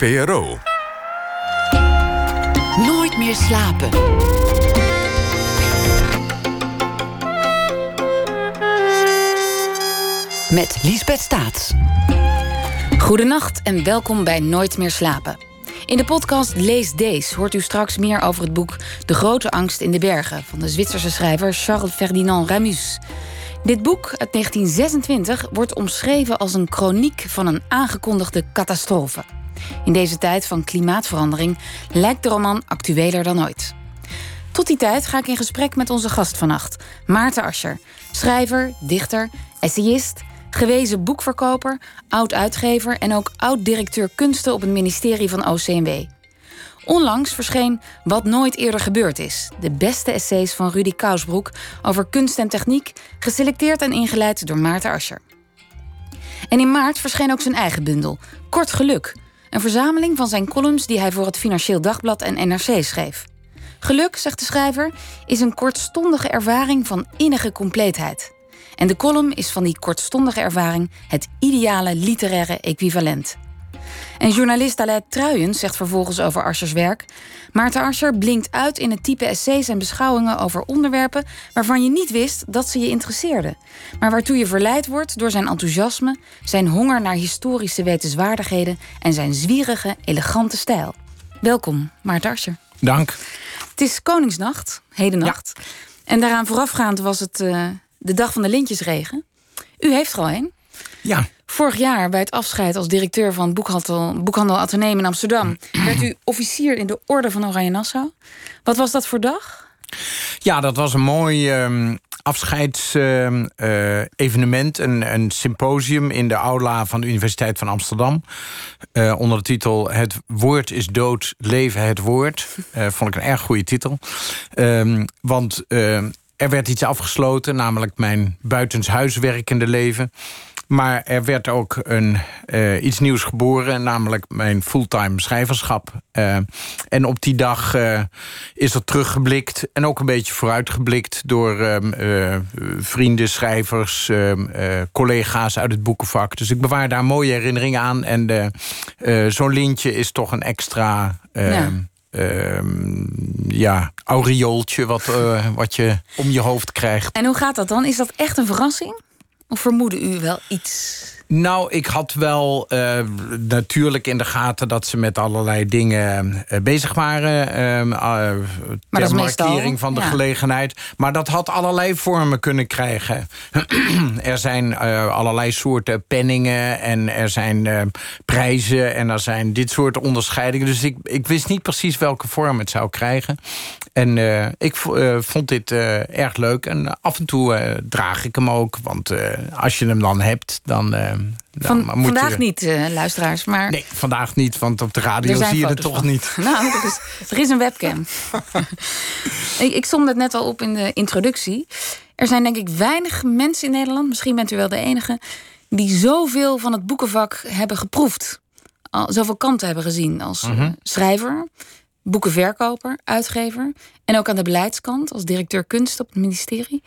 PRO. Nooit meer slapen. Met Liesbeth Staats. Goedenacht en welkom bij Nooit meer slapen. In de podcast Lees Dees hoort u straks meer over het boek De Grote Angst in de Bergen van de Zwitserse schrijver Charles Ferdinand Ramus. Dit boek uit 1926 wordt omschreven als een chroniek van een aangekondigde catastrofe. In deze tijd van klimaatverandering lijkt de roman actueler dan ooit. Tot die tijd ga ik in gesprek met onze gast vannacht, Maarten Ascher. Schrijver, dichter, essayist, gewezen boekverkoper, oud-uitgever en ook oud-directeur kunsten op het ministerie van OCMW. Onlangs verscheen Wat nooit eerder gebeurd is. De beste essays van Rudy Kousbroek over kunst en techniek, geselecteerd en ingeleid door Maarten Ascher. En in maart verscheen ook zijn eigen bundel, Kort Geluk. Een verzameling van zijn columns die hij voor het Financieel Dagblad en NRC schreef. Geluk, zegt de schrijver, is een kortstondige ervaring van innige compleetheid. En de column is van die kortstondige ervaring het ideale literaire equivalent. En journalist Alette Truijens zegt vervolgens over Aschers werk... Maarten Ascher blinkt uit in het type essays en beschouwingen over onderwerpen... waarvan je niet wist dat ze je interesseerden. Maar waartoe je verleid wordt door zijn enthousiasme... zijn honger naar historische wetenswaardigheden... en zijn zwierige, elegante stijl. Welkom, Maarten Ascher. Dank. Het is Koningsnacht, hedennacht. Ja. En daaraan voorafgaand was het uh, de dag van de lintjesregen. U heeft er al een. Ja. Vorig jaar, bij het afscheid als directeur van boekhandel, boekhandel Atheneum in Amsterdam, werd u officier in de Orde van Oranje Nassau. Wat was dat voor dag? Ja, dat was een mooi uh, afscheidsevenement, uh, een, een, symposium in de aula van de Universiteit van Amsterdam. Uh, onder de titel Het woord is dood, leven het woord. Uh, vond ik een erg goede titel. Ehm, want er werd iets afgesloten, namelijk mijn buitenshuiswerkende leven. Maar er werd ook een, uh, iets nieuws geboren, namelijk mijn fulltime schrijverschap. Uh, en op die dag uh, is er teruggeblikt en ook een beetje vooruitgeblikt door vrienden, schrijvers, collega's uit het boekenvak. Dus ik bewaar daar mooie herinneringen aan. En zo'n lintje is toch een extra. Ja. ja, aureooltje wat, wat je om je hoofd krijgt. En hoe gaat dat dan? Is dat echt een verrassing? Of vermoedde u wel iets? Nou, ik had wel uh, natuurlijk in de gaten dat ze met allerlei dingen uh, bezig waren. Uh, ter markering van de ja. gelegenheid. Maar dat had allerlei vormen kunnen krijgen. er zijn allerlei soorten penningen en er zijn prijzen en er zijn dit soort onderscheidingen. Dus ik, ik wist niet precies welke vorm het zou krijgen. En ik vond dit erg leuk. En af en toe draag ik hem ook. Want als je hem dan hebt, dan van, moet vandaag je... niet, uh, luisteraars. Maar... Nee, vandaag niet, want op de radio zie je het toch van. niet. Nou, er is, er is een webcam. ik, ik som het net al op in de introductie. Er zijn denk ik weinig mensen in Nederland, misschien bent u wel de enige... die zoveel van het boekenvak hebben geproefd. Al, zoveel kanten hebben gezien als mm -hmm. schrijver, boekenverkoper, uitgever... en ook aan de beleidskant als directeur kunst op het ministerie.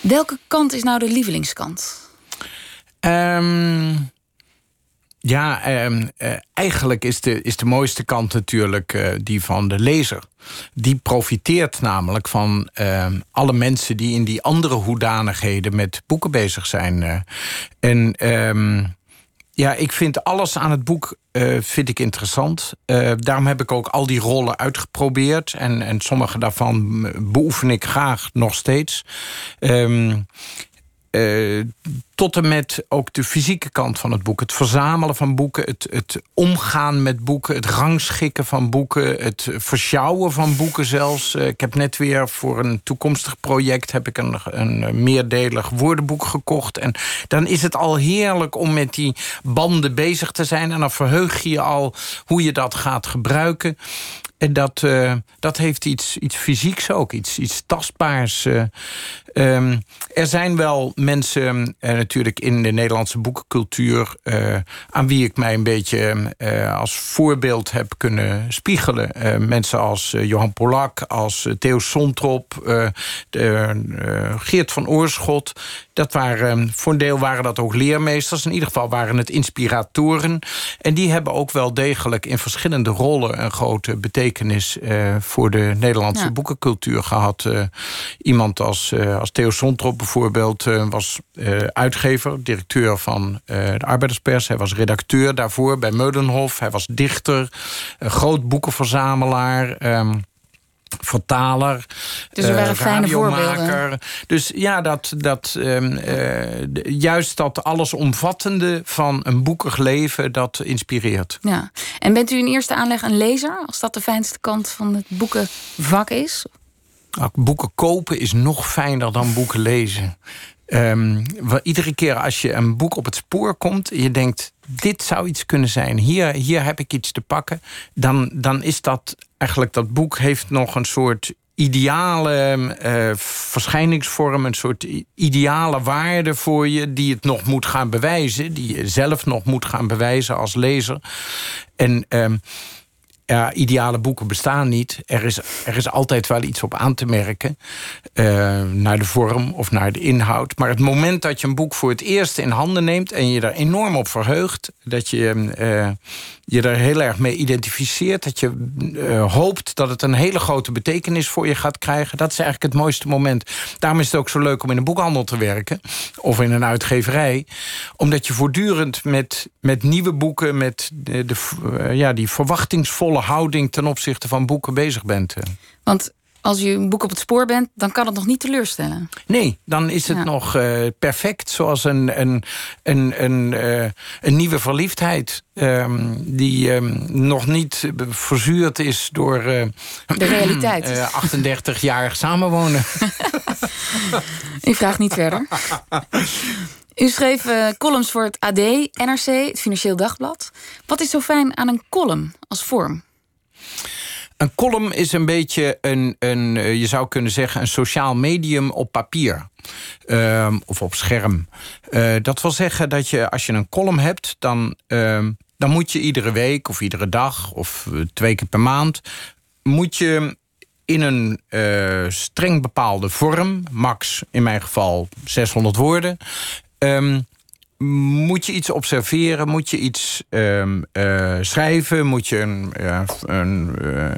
Welke kant is nou de lievelingskant? Um, ja, um, uh, eigenlijk is de, is de mooiste kant natuurlijk uh, die van de lezer. Die profiteert namelijk van uh, alle mensen die in die andere hoedanigheden met boeken bezig zijn. Uh, en ja, ik vind alles aan het boek vind ik interessant. daarom heb ik ook al die rollen uitgeprobeerd. En, en sommige daarvan beoefen ik graag nog steeds. Um, tot en met ook de fysieke kant van het boek. Het verzamelen van boeken, het, het omgaan met boeken... het rangschikken van boeken, het versjouwen van boeken zelfs. Uh, ik heb net weer voor een toekomstig project... heb ik een, een meerdelig woordenboek gekocht. En dan is het al heerlijk om met die banden bezig te zijn... en dan verheug je je al hoe je dat gaat gebruiken. En dat, uh, dat heeft iets, iets fysieks ook, iets, iets tastbaars. Uh, um, er zijn wel mensen natuurlijk in de Nederlandse boekencultuur, aan wie ik mij een beetje als voorbeeld heb kunnen spiegelen. mensen als Johan Polak, als Theo Sontrop, Geert van Oorschot. Dat waren, voor een deel waren dat ook leermeesters. In ieder geval waren het inspiratoren. En die hebben ook wel degelijk in verschillende rollen een grote betekenis voor de Nederlandse boekencultuur gehad. iemand als, als Theo Sontrop bijvoorbeeld was uitgever, directeur van de arbeiderspers. Hij was redacteur daarvoor bij Meudenhof. Hij was dichter, groot boekenverzamelaar. Ehm, vertaler, dus er waren fijne voorbeelden. Dus ja, dat, dat, um, juist dat allesomvattende van een boekig leven... dat inspireert. Ja. En bent u in eerste aanleg een lezer? Als dat de fijnste kant van het boekenvak is? Boeken kopen is nog fijner dan boeken lezen. Um, iedere keer als je een boek op het spoor komt... je denkt, dit zou iets kunnen zijn. Hier, hier heb ik iets te pakken. Dan, dan is dat eigenlijk... dat boek heeft nog een soort ideale uh, verschijningsvorm... een soort ideale waarde voor je... die het nog moet gaan bewijzen. Die je zelf nog moet gaan bewijzen als lezer. En... Um, ja, ideale boeken bestaan niet. Er is, er is altijd wel iets op aan te merken. Uh, naar de vorm of naar de inhoud. Maar het moment dat je een boek voor het eerst in handen neemt... en je er enorm op verheugt... dat je uh, je er heel erg mee identificeert... dat je uh, hoopt dat het een hele grote betekenis voor je gaat krijgen... dat is eigenlijk het mooiste moment. Daarom is het ook zo leuk om in een boekhandel te werken... of in een uitgeverij. Omdat je voortdurend met, met nieuwe boeken... met de, de ja, die verwachtingsvolle houding ten opzichte van boeken bezig bent. Want als je een boek op het spoor bent, dan kan het nog niet teleurstellen. Nee, dan is het nog uh, perfect. Zoals een, een, een, een, uh, een nieuwe verliefdheid. Um, die um, nog niet verzuurd is door... Uh, de realiteit. 38-jarig samenwonen. Ik vraag niet verder. U schreef columns voor het AD, NRC, het Financieel Dagblad. Wat is zo fijn aan een column als vorm? Een column is een beetje een, een, eh, je zou kunnen zeggen, een sociaal medium op papier. Ehm, of op scherm. Uh, dat wil zeggen dat je, als je een column hebt, dan, uh, dan moet je iedere week of iedere dag of eh, twee keer per maand, moet je in een streng bepaalde vorm, max in mijn geval 600 woorden, um, moet je iets observeren? Moet je iets um, uh, schrijven? Moet je een, een uh,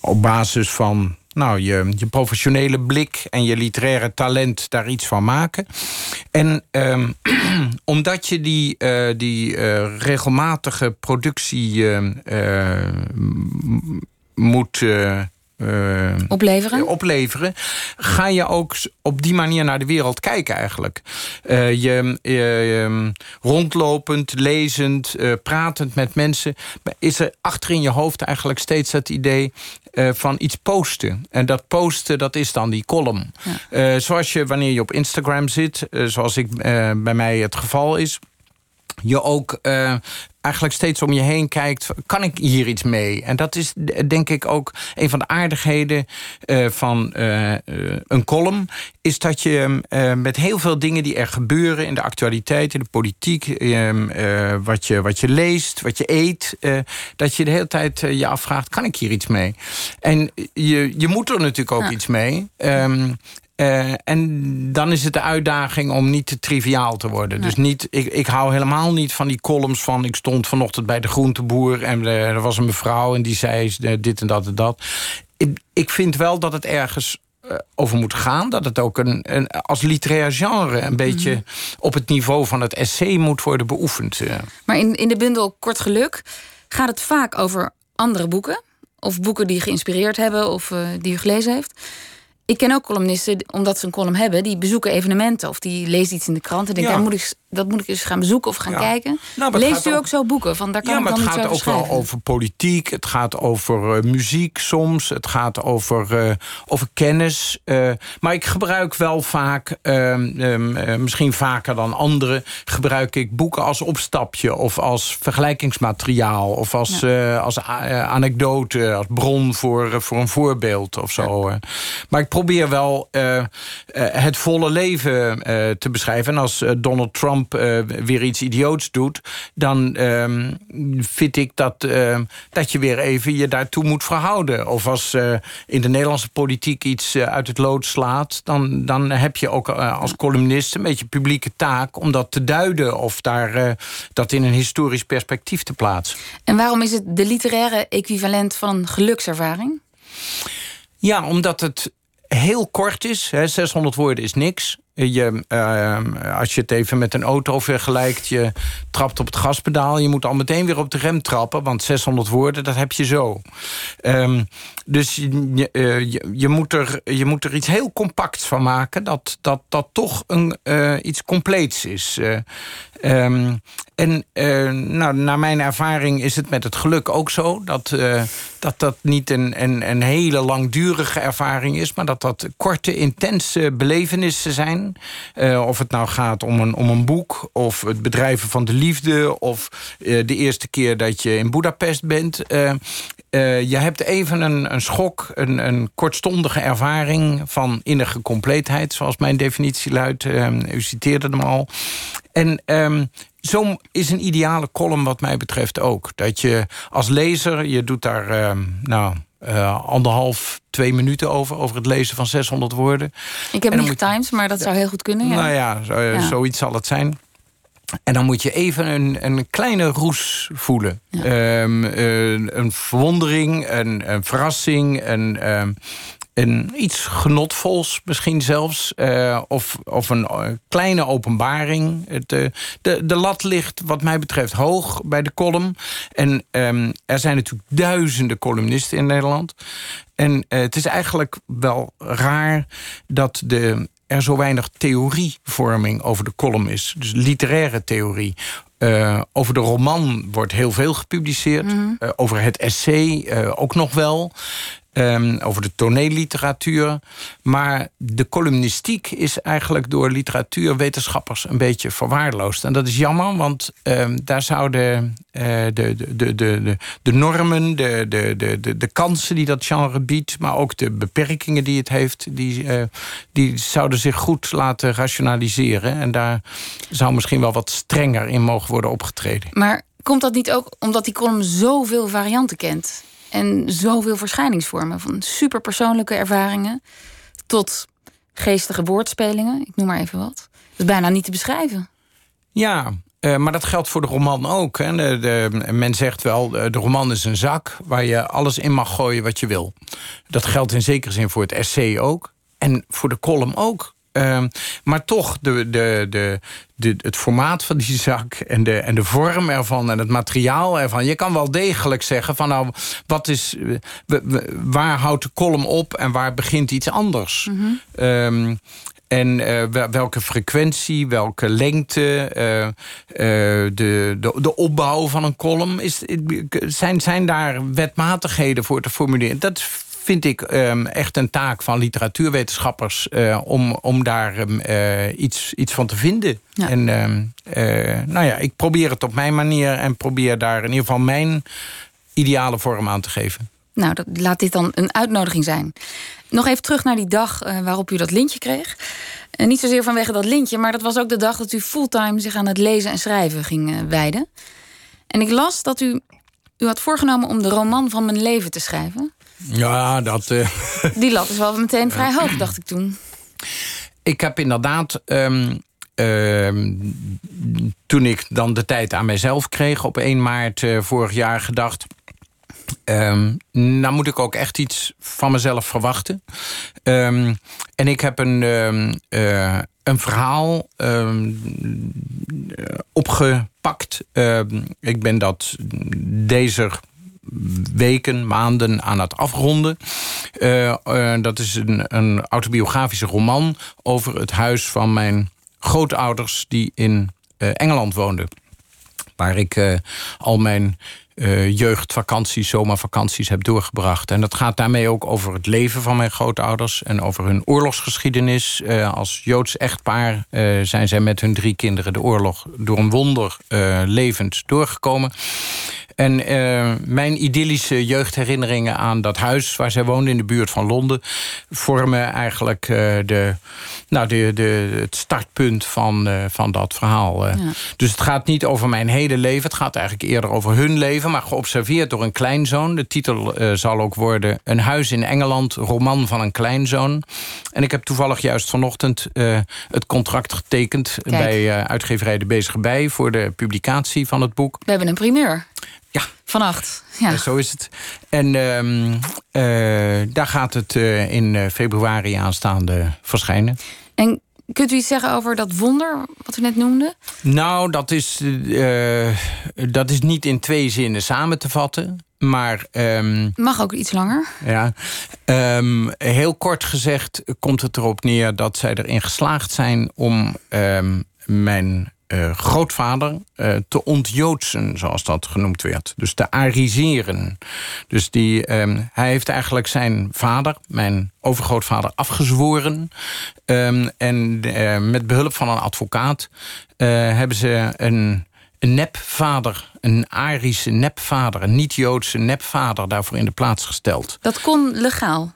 op basis van nou, je, je professionele blik en je literaire talent daar iets van maken? En um, omdat je die, die regelmatige productie moet uh, opleveren? opleveren, ga je ook op die manier naar de wereld kijken eigenlijk. Uh, je, uh, rondlopend, lezend, pratend met mensen... is er achter in je hoofd eigenlijk steeds het idee van iets posten. En dat posten, dat is dan die column. zoals je, wanneer je op Instagram zit, zoals ik, bij mij het geval is je ook uh, eigenlijk steeds om je heen kijkt... kan ik hier iets mee? En dat is denk ik ook een van de aardigheden uh, van uh, een column... is dat je met heel veel dingen die er gebeuren... in de actualiteit, in de politiek... wat, je, wat je leest, wat je eet... dat je de hele tijd je afvraagt, kan ik hier iets mee? En je, je moet er natuurlijk ook iets mee... Um, uh, en dan is het de uitdaging om niet te triviaal te worden. Dus niet, ik, ik hou helemaal niet van die columns van... ik stond vanochtend bij de groenteboer en uh, er was een mevrouw... en die zei uh, dit en dat en dat. Ik, vind wel dat het ergens over moet gaan. Dat het ook een, een als literair genre een beetje mhm. op het niveau van het essay moet worden beoefend. Maar in, in de bundel Kort Geluk gaat het vaak over andere boeken. Of boeken die geïnspireerd hebben of die u gelezen heeft. Ik ken ook columnisten, omdat ze een column hebben, die bezoeken evenementen of die lezen iets in de krant en denken, daar moet ik dat moet ik eens gaan bezoeken of gaan kijken. Nou, Leest u ook, zo boeken? Van, daar kan ja, maar het gaat ook wel over politiek. Het gaat over uh, muziek soms. Het gaat over, uh, over kennis. Uh, maar ik gebruik wel vaak, ehm, misschien vaker dan anderen... gebruik ik boeken als opstapje of als vergelijkingsmateriaal... of als, ja. als anekdote, als bron voor, voor een voorbeeld of zo. Maar ik probeer wel het volle leven te beschrijven. En als Donald Trump uh, weer iets idioots doet... dan uh, vind ik dat, uh, dat je weer even je daartoe moet verhouden. Of als uh, in de Nederlandse politiek iets uit het lood slaat... dan, dan heb je ook als columnist een beetje publieke taak... om dat te duiden of daar, dat in een historisch perspectief te plaatsen. En waarom is het de literaire equivalent van een gelukservaring? Ja, omdat het heel kort is. Hè, 600 woorden is niks. Je, uh, als je het even met een auto vergelijkt... je trapt op het gaspedaal... je moet al meteen weer op de rem trappen... want 600 woorden, dat heb je zo. Um, dus je, uh, je, je, moet er, je moet er iets heel compacts van maken... dat, dat, dat toch een, uh, iets compleets is. Um, en nou, naar mijn ervaring is het met het geluk ook zo... dat dat, dat niet een, een, een hele langdurige ervaring is... maar dat dat korte, intense belevenissen zijn uh, of het nou gaat om een, om een boek, of het bedrijven van de liefde... of de eerste keer dat je in Budapest bent. Je hebt even een, een schok, een, een kortstondige ervaring... van innige compleetheid, zoals mijn definitie luidt. u citeerde hem al. En um, zo is een ideale column wat mij betreft ook. Dat je als lezer, je doet daar... Uh, nou, uh, anderhalf, twee minuten over. Over het lezen van 600 woorden. Ik heb niet getimed, maar dat zou heel goed kunnen. Ja. Nou ja, zo, ja, zoiets zal het zijn. En dan moet je even een, een kleine roes voelen. Ja. Um, uh, een verwondering, een, een verrassing, een, um, een iets genotvols misschien zelfs. Uh, of, of een uh, kleine openbaring. Het, uh, de, de lat ligt wat mij betreft hoog bij de column. En um, er zijn natuurlijk duizenden columnisten in Nederland. En het is eigenlijk wel raar dat de, er zo weinig theorievorming over de column is. Dus literaire theorie. Uh, over de roman wordt heel veel gepubliceerd. Mm -hmm. uh, over het essay uh, ook nog wel. Um, over de toneelliteratuur. Maar de columnistiek is eigenlijk door literatuurwetenschappers een beetje verwaarloosd. En dat is jammer, want um, daar zouden uh, de, de, de, de, normen, de, de, de, de kansen die dat genre biedt, maar ook de beperkingen die het heeft, die, uh, die zouden zich goed laten rationaliseren. En daar zou misschien wel wat strenger in mogen worden opgetreden. Maar komt dat niet ook omdat die column zoveel varianten kent? En zoveel verschijningsvormen. Van superpersoonlijke ervaringen tot geestige woordspelingen. Ik noem maar even wat. Dat is bijna niet te beschrijven. Ja, uh, maar dat geldt voor de roman ook. Hè. De, de, men zegt wel, de roman is een zak... waar je alles in mag gooien wat je wil. Dat geldt in zekere zin voor het essay ook. En voor de column ook. Uh, maar toch, de, de, de, de, het formaat van die zak en de, en de vorm ervan en het materiaal ervan. Je kan wel degelijk zeggen van nou, wat is, waar houdt de column op en waar begint iets anders? Mm -hmm. um, en uh, welke frequentie, welke lengte, uh, uh, de, de, de opbouw van een column. Is, zijn, zijn daar wetmatigheden voor te formuleren? Dat vind ik um, echt een taak van literatuurwetenschappers... Uh, om, om daar um, uh, iets, iets van te vinden. Ja. En um, uh, nou ja, ik probeer het op mijn manier... en probeer daar in ieder geval mijn ideale vorm aan te geven. Nou, dat, laat dit dan een uitnodiging zijn. Nog even terug naar die dag waarop u dat lintje kreeg. En niet zozeer vanwege dat lintje... maar dat was ook de dag dat u fulltime zich aan het lezen en schrijven ging wijden. En ik las dat u, u had voorgenomen om de roman van mijn leven te schrijven... Ja, dat... Uh... Die lat is wel meteen vrij hoog, dacht ik toen. Ik heb inderdaad... Um, uh, toen ik dan de tijd aan mijzelf kreeg op 1 maart uh, vorig jaar gedacht... Um, nou moet ik ook echt iets van mezelf verwachten. Um, en ik heb een, uh, een verhaal opgepakt. ik ben dat deze weken, maanden aan het afronden. Uh, uh, dat is een, een, autobiografische roman over het huis van mijn grootouders... die in Engeland woonde. Waar ik al mijn jeugdvakanties, zomervakanties heb doorgebracht. En dat gaat daarmee ook over het leven van mijn grootouders en over hun oorlogsgeschiedenis. Als Joods echtpaar zijn zij met hun drie kinderen de oorlog door een wonder levend doorgekomen. En uh, mijn idyllische jeugdherinneringen aan dat huis waar zij woonde in de buurt van Londen vormen eigenlijk uh, de, nou, de, de, het startpunt van, uh, van dat verhaal. Ja. Dus het gaat niet over mijn hele leven, het gaat eigenlijk eerder over hun leven, maar geobserveerd door een kleinzoon. De titel zal ook worden Een huis in Engeland, roman van een kleinzoon. En ik heb toevallig juist vanochtend het contract getekend Kijk. bij uitgeverij De Bezige Bij voor de publicatie van het boek. We hebben een primeur. Ja. Vannacht. Ja. zo is het. En uh, uh, daar gaat het uh, in februari aanstaande verschijnen. En kunt u iets zeggen over dat wonder wat u net noemde? Nou, dat is, dat is niet in twee zinnen samen te vatten. Maar. Um, Mag ook iets langer. Ja. Um, heel kort gezegd komt het erop neer dat zij erin geslaagd zijn om um, mijn uh, grootvader uh, te ontjoodsen, zoals dat genoemd werd. Dus te ariseren. Dus die, um, hij heeft eigenlijk zijn vader, mijn overgrootvader, afgezworen. Um, en uh, met behulp van een advocaat hebben ze een, een nepvader, een Arische nepvader, een niet-Joodse nepvader daarvoor in de plaats gesteld. Dat kon legaal?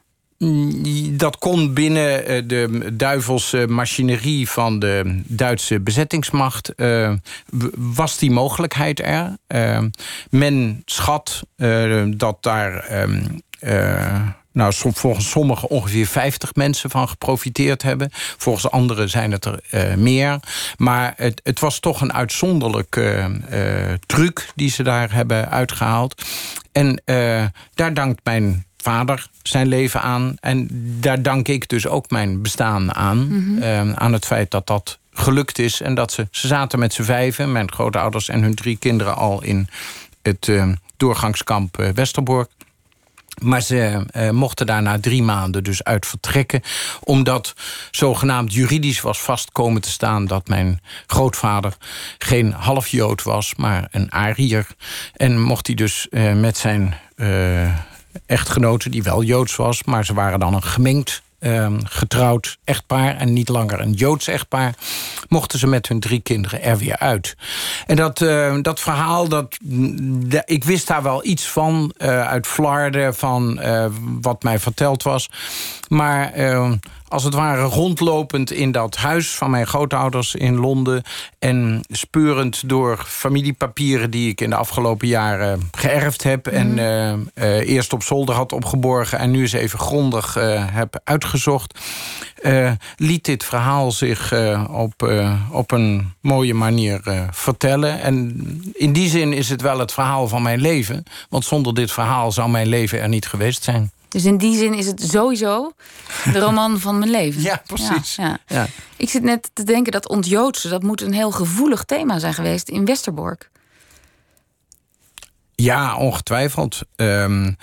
Dat kon binnen eh, de duivelse machinerie van de Duitse bezettingsmacht. Uh, was die mogelijkheid er. Uh, men schat dat daar. Uh, nou, volgens sommigen ongeveer 50 mensen van geprofiteerd hebben. Volgens anderen zijn het er meer. Maar het, het, was toch een uitzonderlijke truc die ze daar hebben uitgehaald. En daar dankt mijn vader zijn leven aan. En daar dank ik dus ook mijn bestaan aan. Mm -hmm. aan het feit dat dat gelukt is. En dat ze, ze zaten met z'n vijven, mijn grootouders en hun drie kinderen... al in het uh, doorgangskamp uh, Westerbork. Maar ze uh, mochten daar na drie maanden dus uit vertrekken. Omdat zogenaamd juridisch was vastkomen te staan... dat mijn grootvader geen half Jood was, maar een Ariër. En mocht hij dus uh, met zijn uh, echtgenote die wel Joods was... maar ze waren dan een gemengd uh, getrouwd echtpaar... en niet langer een Joods echtpaar... mochten ze met hun drie kinderen er weer uit. En dat, uh, dat verhaal, dat, de, ik wist daar wel iets van... Uh, uit Florida, van uh, wat mij verteld was. Maar als het ware rondlopend in dat huis van mijn grootouders in Londen... en speurend door familiepapieren die ik in de afgelopen jaren geërfd heb... Mm. en uh, uh, eerst op zolder had opgeborgen en nu eens even grondig uh, heb uitgezocht... liet dit verhaal zich op, op een mooie manier vertellen. En in die zin is het wel het verhaal van mijn leven. Want zonder dit verhaal zou mijn leven er niet geweest zijn. Dus in die zin is het sowieso de roman van mijn leven. Ja, precies. Ja, ja. ja. Ik zit net te denken dat ontjoodsen... dat moet een heel gevoelig thema zijn geweest in Westerbork. Ja, ongetwijfeld. Um, uh,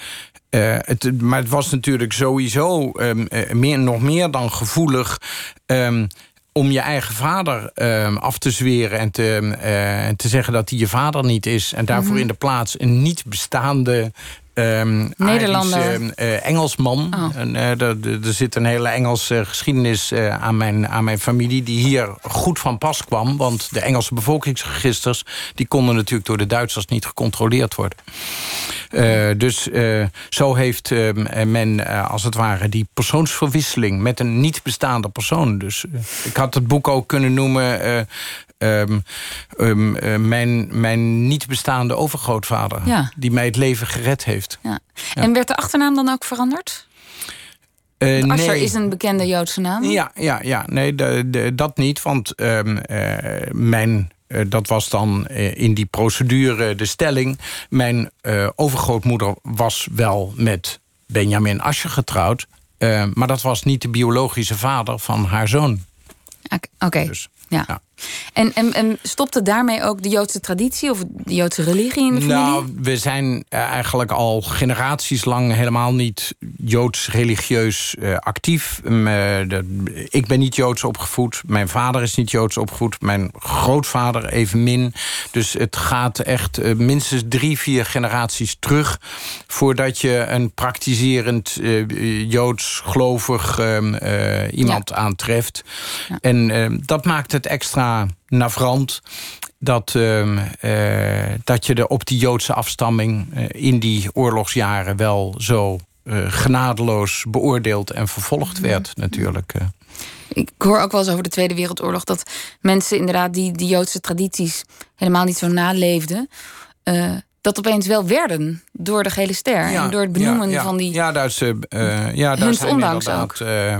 het, maar het was natuurlijk sowieso um, meer, nog meer dan gevoelig... Um, om je eigen vader uh, af te zweren en te, uh, te zeggen dat hij je vader niet is... en daarvoor mm -hmm. in de plaats een niet bestaande Um, Nederlander. uh, Engelsman. Oh. En, uh, er, er, zit een hele Engelse geschiedenis uh, aan, mijn, aan mijn familie... die hier goed van pas kwam. Want de Engelse bevolkingsregisters... die konden natuurlijk door de Duitsers niet gecontroleerd worden. dus zo heeft ehm, men als het ware die persoonsverwisseling... met een niet bestaande persoon. Dus ik had het boek ook kunnen noemen... Um, um, uh, mijn, mijn niet bestaande overgrootvader. Ja. Die mij het leven gered heeft. Ja. Ja. En werd de achternaam dan ook veranderd? Uh, Asher nee. is een bekende Joodse naam. Ja, ja, ja. nee, de, de, dat niet. Want um, uh, mijn dat was dan in die procedure de stelling. Mijn uh, overgrootmoeder was wel met Benjamin Ascher getrouwd. maar dat was niet de biologische vader van haar zoon. Oké. Okay. Dus, ja. ja. En, en, en stopte daarmee ook de Joodse traditie of de Joodse religie in de familie? Nou, we zijn eh, eigenlijk al generaties lang helemaal niet Joods religieus uh, actief. de, ik ben niet Joods opgevoed. Mijn vader is niet Joods opgevoed. Mijn grootvader evenmin. Dus het gaat echt uh, minstens drie, vier generaties terug... voordat je een praktiserend Joods gelovig ehm, iemand ja. aantreft. Ja. En dat maakt het extra navrant dat, uh, uh, dat je er op die Joodse afstamming uh, in die oorlogsjaren wel zo genadeloos beoordeeld en vervolgd werd, natuurlijk. Ik hoor ook wel eens over de Tweede Wereldoorlog dat mensen inderdaad die, die Joodse tradities helemaal niet zo naleefden dat opeens wel werden door de gele ster. en door het benoemen ja, van die. Ja, daar, is, uh, ja, daar zijn inderdaad uh, uh,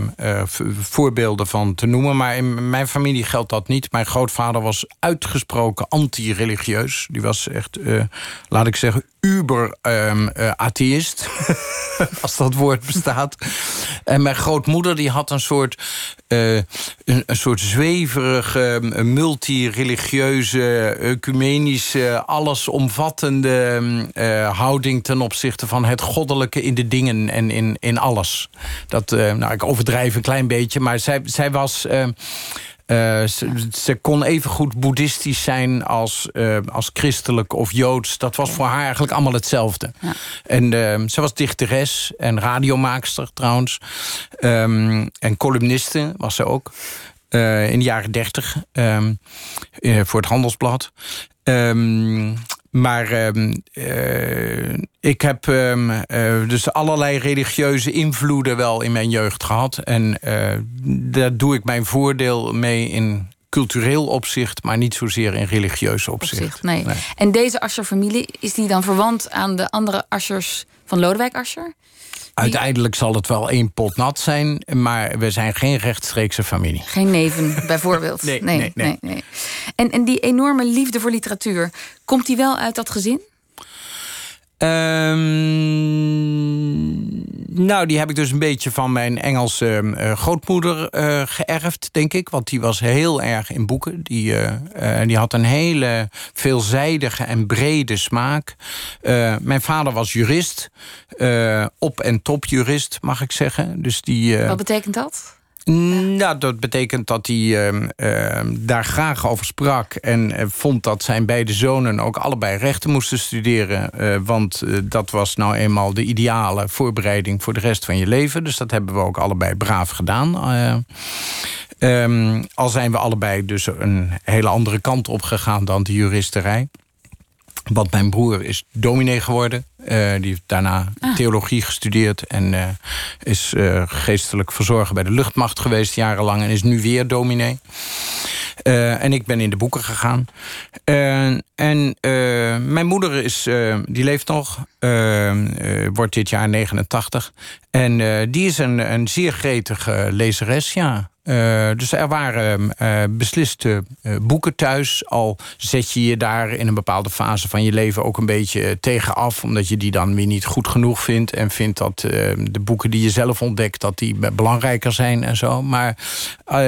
voorbeelden van te noemen. Maar in mijn familie geldt dat niet. Mijn grootvader was uitgesproken anti-religieus. Die was echt, laat ik zeggen, uber-atheïst. als dat woord bestaat. En mijn grootmoeder die had een soort, een, een, soort zweverige, multireligieuze, ecumenische, allesomvattende uh, ten opzichte van het goddelijke in de dingen en in, in alles. Dat, uh, nou, ik overdrijf een klein beetje, maar zij, zij was. Uh, ze, ze, kon even goed boeddhistisch zijn als, als christelijk of joods. Dat was voor haar eigenlijk allemaal hetzelfde. Ja. En ze was dichteres en radiomaakster trouwens. Um, en columniste was ze ook. in de jaren dertig. Um, voor het Handelsblad. Um, maar uh, uh, ik heb uh, dus allerlei religieuze invloeden wel in mijn jeugd gehad. En eh, daar doe ik mijn voordeel mee in cultureel opzicht... maar niet zozeer in religieus opzicht. opzicht nee. nee. En deze Ascher-familie, is die dan verwant aan de andere Aschers van Lodewijk Asscher? Uiteindelijk zal het wel één pot nat zijn, maar we zijn geen rechtstreekse familie. Geen neven, bijvoorbeeld. nee, nee, nee, nee. nee, En, en die enorme liefde voor literatuur, komt die wel uit dat gezin? Um, nou, die heb ik dus een beetje van mijn Engelse uh, grootmoeder uh, geërfd, denk ik. Want die was heel erg in boeken. Die, uh, die had een hele veelzijdige en brede smaak. mijn vader was jurist. op- en topjurist, mag ik zeggen. Dus die, Wat betekent dat? Nou, dat betekent dat hij uh, uh, daar graag over sprak... en uh, vond dat zijn beide zonen ook allebei rechten moesten studeren. Eh, want eh, dat was nou eenmaal de ideale voorbereiding voor de rest van je leven. Dus dat hebben we ook allebei braaf gedaan. Um, al zijn we allebei dus een hele andere kant op gegaan dan de juristerij. Want mijn broer is dominee geworden. Uh, die heeft daarna ah. theologie gestudeerd en uh, is uh, geestelijk verzorger bij de luchtmacht geweest jarenlang en is nu weer dominee. en ik ben in de boeken gegaan. en mijn moeder is, die leeft nog, wordt dit jaar 89. En die is een, een zeer gretige lezeres, ja. Uh, dus er waren uh, besliste uh, boeken thuis. Al zet je je daar in een bepaalde fase van je leven ook een beetje tegen af. Omdat je die dan weer niet goed genoeg vindt. En vindt dat de boeken die je zelf ontdekt, dat die belangrijker zijn en zo. Maar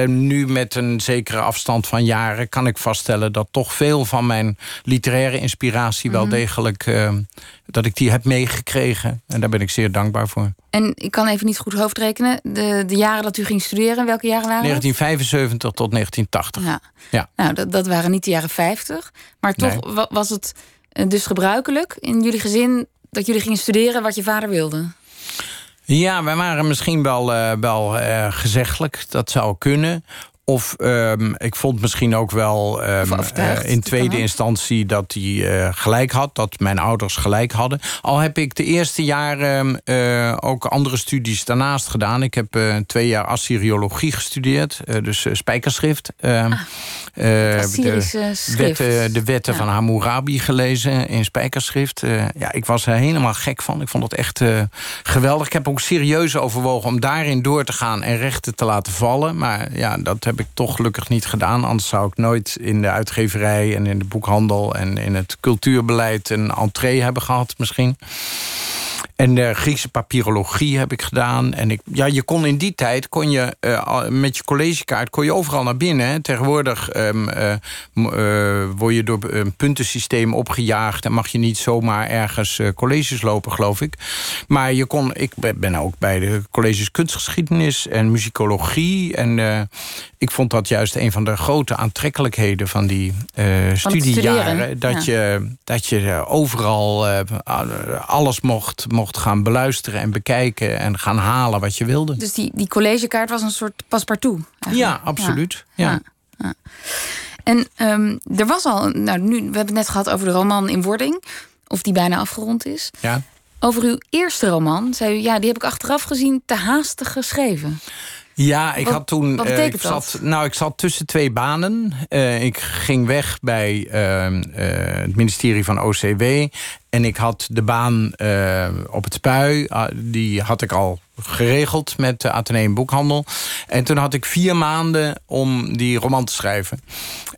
nu met een zekere afstand van jaren kan ik vaststellen dat toch veel van mijn literaire inspiratie wel mhm. degelijk dat ik die heb meegekregen. En daar ben ik zeer dankbaar voor. En ik kan even niet goed hoofdrekenen. De, de jaren dat u ging studeren, welke jaren waren 1975 tot 1980. Ja. ja. Nou, dat, dat waren niet de jaren 50. Maar toch was het eh, dus gebruikelijk in jullie gezin... dat jullie gingen studeren wat je vader wilde? Ja, wij waren misschien wel, uh, wel uh, gezeggelijk. Dat zou kunnen. Of um, ik vond misschien ook wel um, uh, in tweede instantie dat hij uh, gelijk had. Dat mijn ouders gelijk hadden. Al heb ik de eerste jaren uh, ook andere studies daarnaast gedaan. Ik heb twee jaar Assyriologie gestudeerd. dus spijkerschrift. Ehm, ah, de, wetten, de wetten ja. van Hammurabi gelezen in spijkerschrift. ja, ik was er helemaal gek van. Ik vond het echt geweldig. Ik heb ook serieus overwogen om daarin door te gaan en rechten te laten vallen. Maar ja, dat heb heb ik toch gelukkig niet gedaan. Anders zou ik nooit in de uitgeverij en in de boekhandel... en in het cultuurbeleid een entree hebben gehad misschien. En de Griekse papyrologie heb ik gedaan. En ik, ja, je kon in die tijd, kon je, uh, met je collegekaart... kon je overal naar binnen. Tegenwoordig um, uh, word je door een puntensysteem opgejaagd... en mag je niet zomaar ergens colleges lopen, geloof ik. Maar je kon, ik ben ook bij de colleges kunstgeschiedenis en muzikologie. En ik vond dat juist een van de grote aantrekkelijkheden van die studiejaren. Dat, je, dat je overal alles mocht, mocht gaan beluisteren en bekijken en gaan halen wat je wilde. Dus die, die collegekaart was een soort paspartout? Ja, absoluut. Ja. ja. En um, er was al, nou nu, we hebben het net gehad over de roman in wording, of die bijna afgerond is. Ja. Over uw eerste roman zei u, ja, die heb ik achteraf gezien te haastig geschreven. Ja, ik had toen. Wat betekent uh, ik zat, Nou, ik zat tussen twee banen. Uh, ik ging weg bij uh, het ministerie van OCW. En ik had de baan op het spui. Ah, die had ik al geregeld met de Atheneum Boekhandel. En toen had ik vier maanden om die roman te schrijven.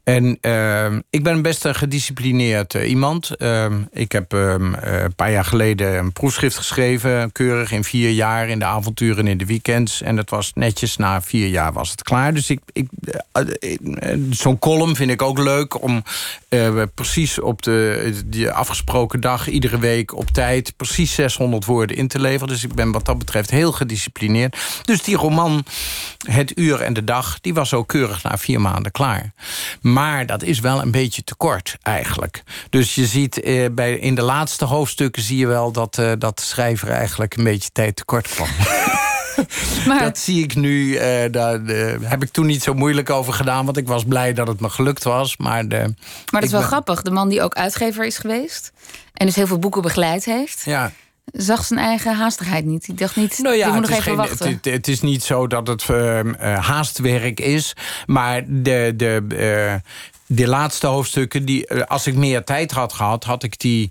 En uh, ik ben best een gedisciplineerd uh, iemand. Uh, ik heb ehm, eh, een paar jaar geleden een proefschrift geschreven... keurig in vier jaar, in de avonturen en in de weekends. En dat was netjes, na vier jaar was het klaar. Dus ik, ik, zo'n column vind ik ook leuk... om precies op de, de afgesproken dag, iedere week op tijd... precies 600 woorden in te leveren. Dus ik ben wat dat betreft heel gedisciplineerd. Dus die roman, Het uur en de dag... die was ook keurig na vier maanden klaar. Maar dat is wel een beetje te kort eigenlijk. Dus je ziet eh, bij, in de laatste hoofdstukken zie je wel dat, uh, dat de schrijver eigenlijk een beetje tijd tekort kwam. Maar... Dat zie ik nu. Uh, daar uh, heb ik toen niet zo moeilijk over gedaan. Want ik was blij dat het me gelukt was. Maar, de, maar dat is wel grappig. De man die ook uitgever is geweest. En dus heel veel boeken begeleid heeft. Ja zag zijn eigen haastigheid niet. Ik dacht niet, nou ja, moet nog even geen, wachten. Het, het, is niet zo dat het uh, haastwerk is. Maar de, de, uh, de laatste hoofdstukken, die, als ik meer tijd had gehad... had ik die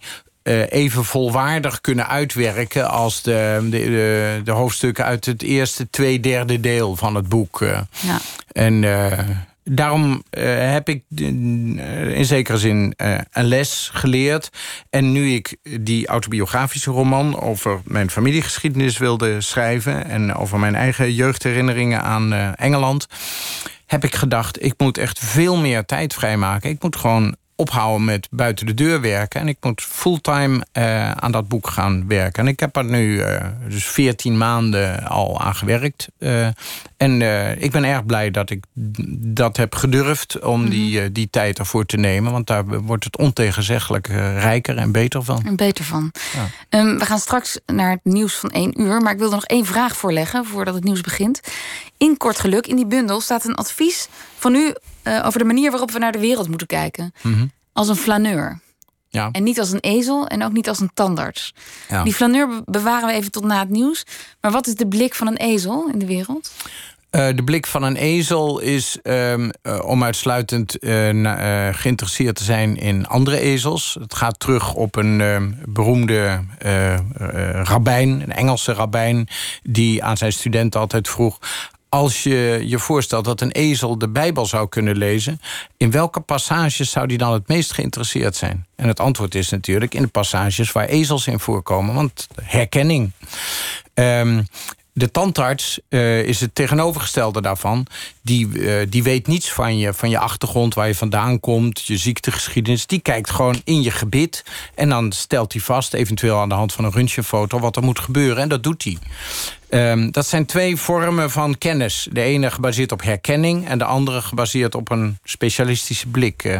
even volwaardig kunnen uitwerken... als de, de, de, hoofdstukken uit het eerste twee derde deel van het boek. ja. En daarom uh, heb ik uh, in zekere zin uh, een les geleerd. En nu ik die autobiografische roman over mijn familiegeschiedenis wilde schrijven... en over mijn eigen jeugdherinneringen aan Engeland... heb ik gedacht, ik moet echt veel meer tijd vrijmaken. Ik moet gewoon ophouden met buiten de deur werken. En ik moet fulltime aan dat boek gaan werken. En ik heb er nu dus 14 maanden al aan gewerkt. En ik ben erg blij dat ik dat heb gedurfd om mhm. die, die tijd ervoor te nemen. Want daar wordt het ontegenzeggelijk rijker en beter van. En beter van. Ja. Um, we gaan straks naar het nieuws van één uur. Maar ik wil er nog één vraag voor leggen voordat het nieuws begint. In Kort Geluk, in die bundel, staat een advies van u over de manier waarop we naar de wereld moeten kijken. Mm Als een flaneur. Ja. En niet als een ezel en ook niet als een tandarts. Ja. Die flaneur bewaren we even tot na het nieuws. Maar wat is de blik van een ezel in de wereld? Uh, de blik van een ezel is um, uh, om uitsluitend uh, geïnteresseerd te zijn in andere ezels. Het gaat terug op een ehm, beroemde rabbijn, een Engelse rabbijn... die aan zijn studenten altijd vroeg als je je voorstelt dat een ezel de Bijbel zou kunnen lezen... in welke passages zou die dan het meest geïnteresseerd zijn? En het antwoord is natuurlijk in de passages waar ezels in voorkomen. Want herkenning. Um, de tandarts uh, is het tegenovergestelde daarvan. Die, uh, die weet niets van je, van je achtergrond, waar je vandaan komt... je ziektegeschiedenis. Die kijkt gewoon in je gebit. En dan stelt hij vast, eventueel aan de hand van een röntgenfoto... wat er moet gebeuren, en dat doet hij. Um, dat zijn twee vormen van kennis. De ene gebaseerd op herkenning... en de andere gebaseerd op een specialistische blik. Uh,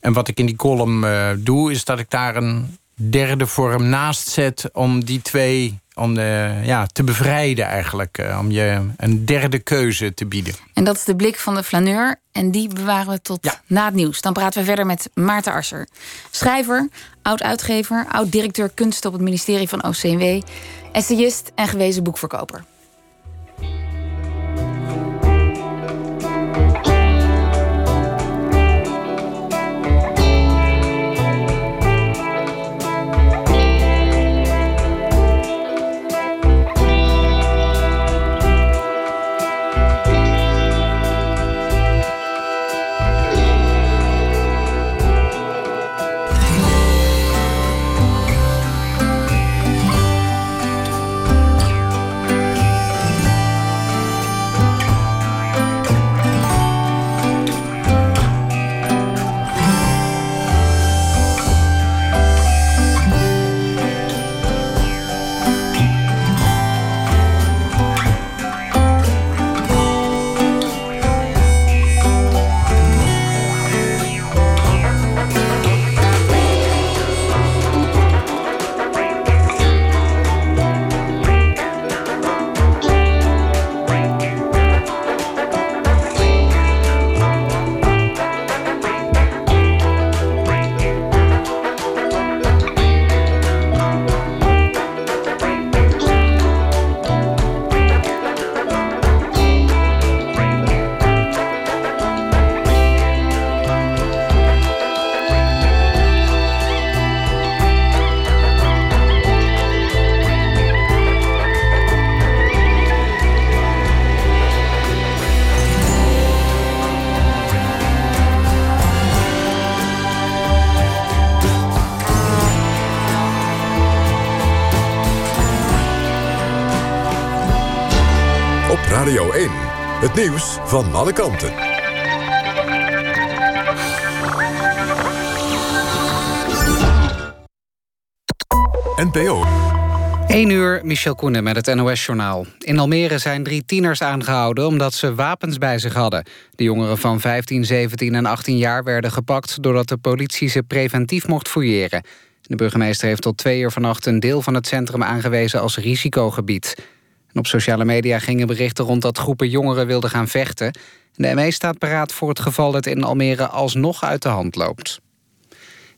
en wat ik in die column doe, is dat ik daar een derde vorm naast zet... om die twee om de, ja, te bevrijden eigenlijk. Eh, om je een derde keuze te bieden. En dat is de blik van de flaneur. En die bewaren we tot na het nieuws. Dan praten we verder met Maarten Arser. Schrijver, oud-uitgever, oud-directeur kunst op het ministerie van OCW. Essayist en gewezen boekverkoper. Nieuws van alle kanten. NPO. 1 uur, Michel Koenen met het NOS-journaal. In Almere zijn drie tieners aangehouden omdat ze wapens bij zich hadden. De jongeren van 15, 17 en 18 jaar werden gepakt... doordat de politie ze preventief mocht fouilleren. De burgemeester heeft tot twee uur vannacht een deel van het centrum aangewezen als risicogebied. Op sociale media gingen berichten rond dat groepen jongeren wilden gaan vechten. De ME staat paraat voor het geval dat in Almere alsnog uit de hand loopt.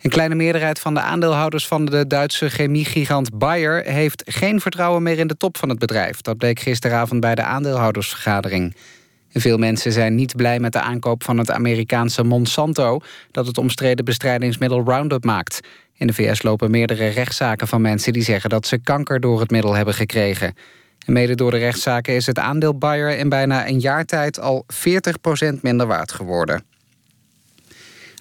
Een kleine meerderheid van de aandeelhouders van de Duitse chemiegigant Bayer... heeft geen vertrouwen meer in de top van het bedrijf. Dat bleek gisteravond bij de aandeelhoudersvergadering. veel mensen zijn niet blij met de aankoop van het Amerikaanse Monsanto... dat het omstreden bestrijdingsmiddel Roundup maakt. In de VS lopen meerdere rechtszaken van mensen die zeggen... dat ze kanker door het middel hebben gekregen. En mede door de rechtszaken is het aandeel Bayer in bijna een jaar tijd al 40% minder waard geworden.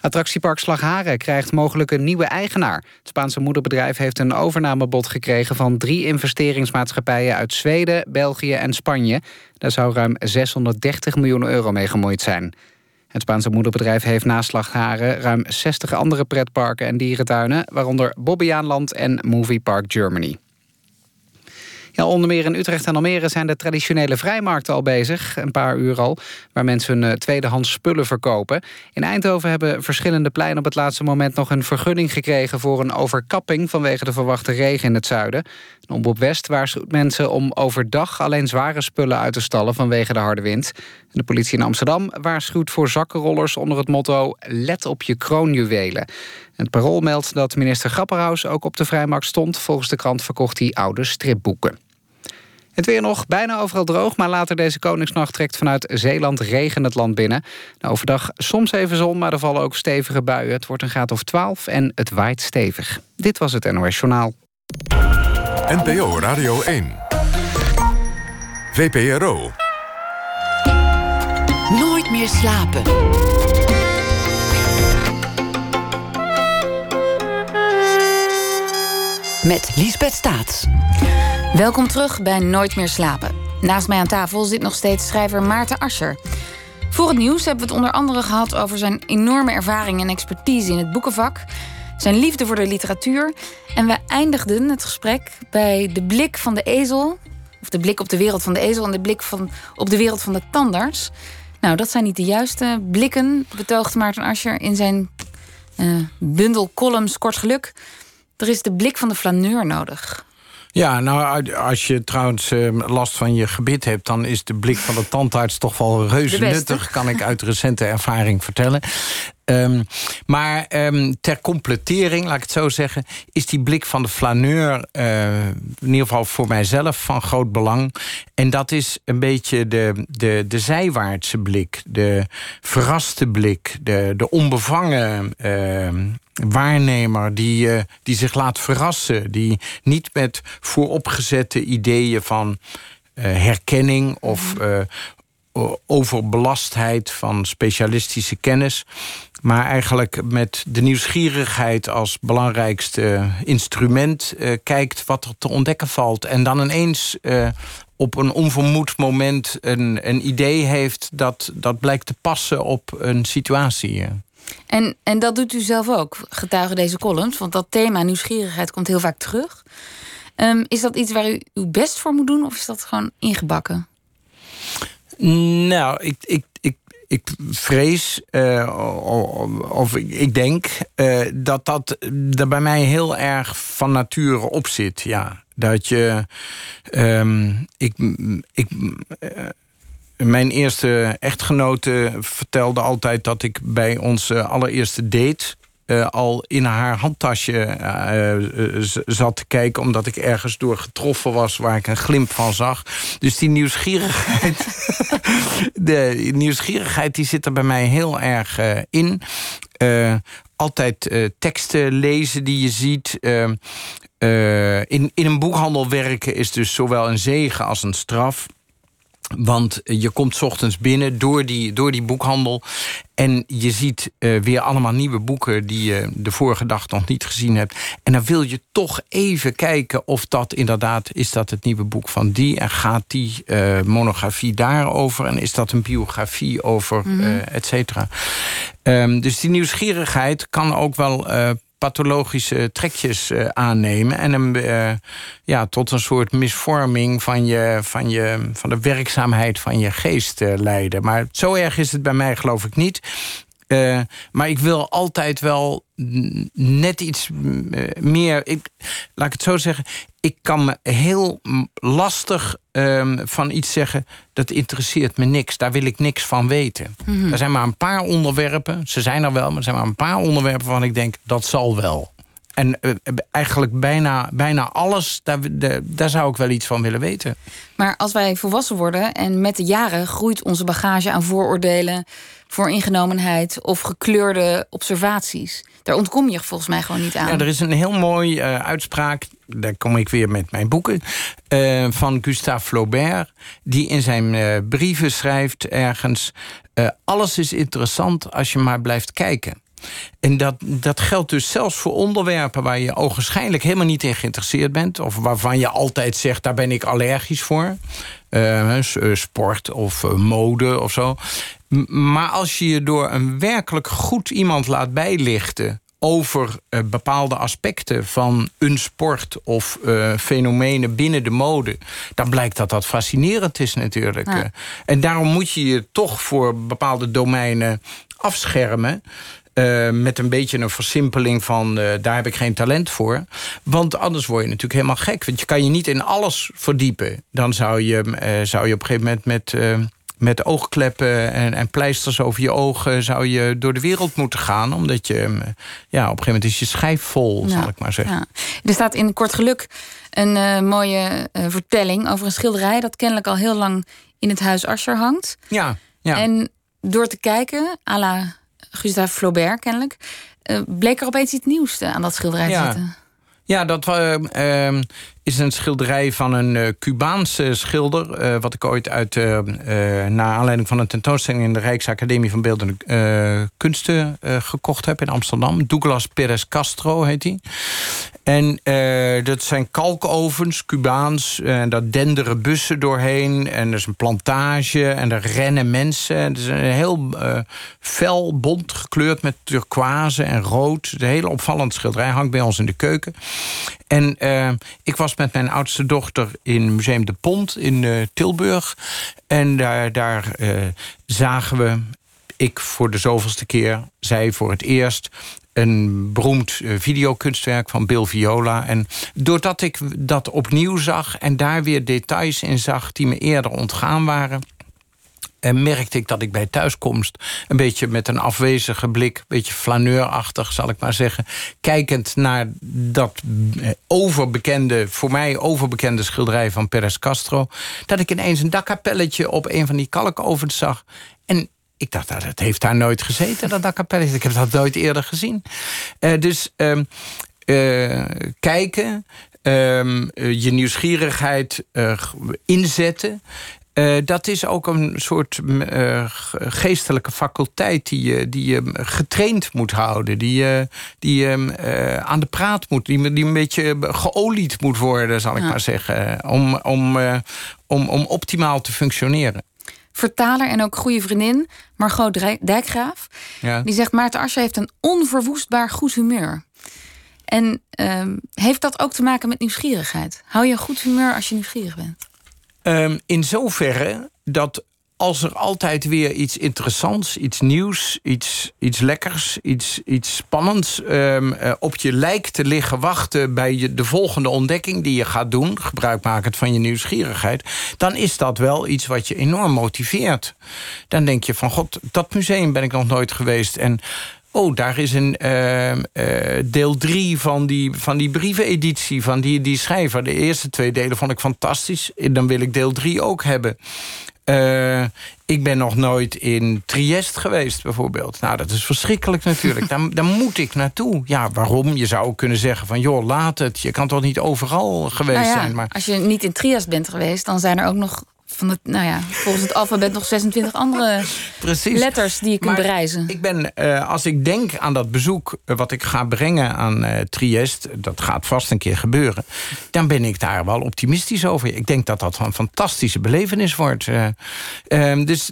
Attractiepark Slagharen krijgt mogelijk een nieuwe eigenaar. Het Spaanse moederbedrijf heeft een overnamebod gekregen... van drie investeringsmaatschappijen uit Zweden, België en Spanje. Daar zou ruim 630 miljoen euro mee gemoeid zijn. Het Spaanse moederbedrijf heeft naast Slagharen... ruim 60 andere pretparken en dierentuinen... waaronder Bobbejaanland en Movie Park Germany. Ja, onder meer in Utrecht en Almere zijn de traditionele vrijmarkten al bezig. Een paar uur al, waar mensen hun eh, tweedehands spullen verkopen. In Eindhoven hebben verschillende pleinen op het laatste moment... nog een vergunning gekregen voor een overkapping... vanwege de verwachte regen in het zuiden. Omroep West waarschuwt mensen om overdag alleen zware spullen uit te stallen... vanwege de harde wind. De politie in Amsterdam waarschuwt voor zakkenrollers onder het motto... let op je kroonjuwelen. Het parool meldt dat minister Grapperhaus ook op de vrijmarkt stond. Volgens de krant verkocht hij oude stripboeken. Het weer nog bijna overal droog, maar later deze Koningsnacht trekt vanuit Zeeland regen het land binnen. Nou, overdag soms even zon, maar er vallen ook stevige buien. Het wordt een graad of 12 en het waait stevig. Dit was het NOS Journaal. NPO Radio 1. VPRO. Nooit meer slapen. Met Liesbeth Staats. Welkom terug bij Nooit meer slapen. Naast mij aan tafel zit nog steeds schrijver Maarten Ascher. Voor het nieuws hebben we het onder andere gehad over zijn enorme ervaring en expertise in het boekenvak, zijn liefde voor de literatuur. En we eindigden het gesprek bij de blik van de ezel, of de blik op de wereld van de ezel en de blik van, op de wereld van de tandarts. Nou, dat zijn niet de juiste blikken, betoogt Maarten Ascher in zijn uh, bundel columns Kort Geluk. Er is de blik van de flaneur nodig. Ja, nou, als je trouwens ehm, last van je gebit hebt... dan is de blik van de tandarts toch wel reuze nuttig... kan ik uit recente ervaring vertellen. Um, maar um, ter completering, laat ik het zo zeggen... is die blik van de flaneur, uh, in ieder geval voor mijzelf... van groot belang. En dat is een beetje de, de, de zijwaartse blik. De verraste blik. De, de onbevangen uh, waarnemer die, uh, die zich laat verrassen. Die niet met vooropgezette ideeën van... Uh, herkenning of uh, overbelastheid van specialistische kennis maar eigenlijk met de nieuwsgierigheid als belangrijkste instrument kijkt wat er te ontdekken valt. En dan ineens op een onvermoed moment een, een idee heeft dat, dat blijkt te passen op een situatie. En, en dat doet u zelf ook, getuigen deze columns, want dat thema nieuwsgierigheid komt heel vaak terug. Um, is dat iets waar u uw best voor moet doen of is dat gewoon ingebakken? Nou, ik, ik, ik ik vrees, uh, of ik denk, uh, dat dat er bij mij heel erg van nature op zit. Ja. Dat je. Um, ik, ik, uh, mijn eerste echtgenote vertelde altijd dat ik bij onze allereerste date uh, al in haar handtasje uh, zat te kijken... omdat ik ergens door getroffen was waar ik een glimp van zag. Dus die nieuwsgierigheid, de nieuwsgierigheid die zit er bij mij heel erg in. altijd teksten lezen die je ziet... in, in een boekhandel werken is dus zowel een zegen als een straf. Want je komt 's ochtends binnen door die, door die boekhandel. En je ziet uh, weer allemaal nieuwe boeken die je de vorige dag nog niet gezien hebt. En dan wil je toch even kijken of dat inderdaad is dat het nieuwe boek van die. En gaat die uh, monografie daarover? En is dat een biografie over, mm -hmm. uh, et cetera? Um, dus die nieuwsgierigheid kan ook wel pathologische trekjes uh, aannemen... en hem uh, ja, tot een soort misvorming van, je, van, je, van de werkzaamheid van je geest uh, leiden. Maar zo erg is het bij mij geloof ik niet. maar ik wil altijd wel net iets meer... Ik, laat ik het zo zeggen ik kan me heel lastig um, van iets zeggen... dat interesseert me niks, daar wil ik niks van weten. Mm -hmm. Er zijn maar een paar onderwerpen, ze zijn er wel... maar er zijn maar een paar onderwerpen waarvan ik denk, dat zal wel. En uh, eigenlijk bijna, bijna alles, daar, de, daar zou ik wel iets van willen weten. Maar als wij volwassen worden en met de jaren... groeit onze bagage aan vooroordelen, vooringenomenheid... of gekleurde observaties... Daar ontkom je volgens mij gewoon niet aan. Ja, er is een heel mooi uh, uitspraak, daar kom ik weer met mijn boeken... Uh, van Gustave Flaubert, die in zijn uh, brieven schrijft ergens... alles is interessant als je maar blijft kijken. En dat, dat geldt dus zelfs voor onderwerpen... waar je ogenschijnlijk helemaal niet in geïnteresseerd bent... of waarvan je altijd zegt, daar ben ik allergisch voor. Uh, sport of uh, mode of zo. Maar als je je door een werkelijk goed iemand laat bijlichten over uh, bepaalde aspecten van een sport of uh, fenomenen binnen de mode... dan blijkt dat dat fascinerend is natuurlijk. Ja. en daarom moet je je toch voor bepaalde domeinen afschermen... Uh, met een beetje een versimpeling van uh, daar heb ik geen talent voor. Want anders word je natuurlijk helemaal gek. Want je kan je niet in alles verdiepen. Dan zou je, uh, zou je op een gegeven moment met met oogkleppen en, en, pleisters over je ogen... zou je door de wereld moeten gaan. Omdat je, ja, op een gegeven moment is je schijf vol, zal ik maar zeggen. Ja. Er staat in Kort Geluk een uh, mooie uh, vertelling over een schilderij... dat kennelijk al heel lang in het huis Ascher hangt. Ja, ja. En door te kijken, à la Gustave Flaubert kennelijk... Uh, bleek er opeens iets nieuws aan dat schilderij ja. zitten. Ja, dat uh, is een schilderij van een uh, Cubaanse schilder... Uh, wat ik ooit uit, naar aanleiding van een tentoonstelling... in de Rijksacademie van Beeldende Kunsten gekocht heb in Amsterdam. Douglas Perez Castro heet hij. En dat zijn kalkovens, Cubaans. En daar denderen bussen doorheen. En er is een plantage en er rennen mensen. Het is een heel fel, bont gekleurd met turquoise en rood. Een hele opvallend schilderij. Hangt bij ons in de keuken. En uh, ik was met mijn oudste dochter in Museum de Pont in uh, Tilburg. En daar, daar uh, zagen we, ik voor de zoveelste keer, zij voor het eerst een beroemd videokunstwerk van Bill Viola. En doordat ik dat opnieuw zag en daar weer details in zag... die me eerder ontgaan waren en merkte ik dat ik bij thuiskomst... een beetje met een afwezige blik, een beetje flaneurachtig, zal ik maar zeggen... kijkend naar dat eh, overbekende, voor mij overbekende schilderij van Perez Castro... dat ik ineens een dakkapelletje op een van die kalkovens zag... en ik dacht, dat nou, heeft daar nooit gezeten, dat dakkapelletje. Ik heb dat nooit eerder gezien. Uh, dus uh, uh, kijken, um, je nieuwsgierigheid inzetten. Uh, dat is ook een soort uh, geestelijke faculteit die je, die je getraind moet houden. Die je, die je uh, aan de praat moet, die, die een beetje geolied moet worden, zal ik ja. maar zeggen. Om, om, om, om optimaal te functioneren. Vertaler en ook goede vriendin, Margot Dijkgraaf. Ja. Die zegt Maarten Ascher heeft een onverwoestbaar goed humeur. En ehm, heeft dat ook te maken met nieuwsgierigheid? Hou je een goed humeur als je nieuwsgierig bent? Um, in zoverre dat als er altijd weer iets interessants, iets nieuws, iets, iets lekkers, iets, iets spannends um, uh, op je lijkt te liggen wachten bij je, de volgende ontdekking die je gaat doen, gebruikmakend van je nieuwsgierigheid, dan is dat wel iets wat je enorm motiveert. Dan denk je van god, dat museum ben ik nog nooit geweest en Oh, daar is een uh, uh, deel drie van die, van die brieveneditie van die, die schrijver. De eerste twee delen vond ik fantastisch. Dan wil ik deel drie ook hebben. Uh, ik ben nog nooit in Triest geweest, bijvoorbeeld. Nou, dat is verschrikkelijk natuurlijk. daar, daar moet ik naartoe. Ja, waarom? Je zou ook kunnen zeggen van... joh, laat het. Je kan toch niet overal geweest nou ja, zijn. Maar... Als je niet in Triest bent geweest... dan zijn er ook nog van het, nou ja, volgens het alfabet nog 26 andere Precies. letters die je kunt Maar bereizen. Ik ben, eh, als ik denk aan dat bezoek eh, wat ik ga brengen aan eh, Triest, dat gaat vast een keer gebeuren, dan ben ik daar wel optimistisch over. Ik denk dat dat een fantastische belevenis wordt. Eh, ehm, dus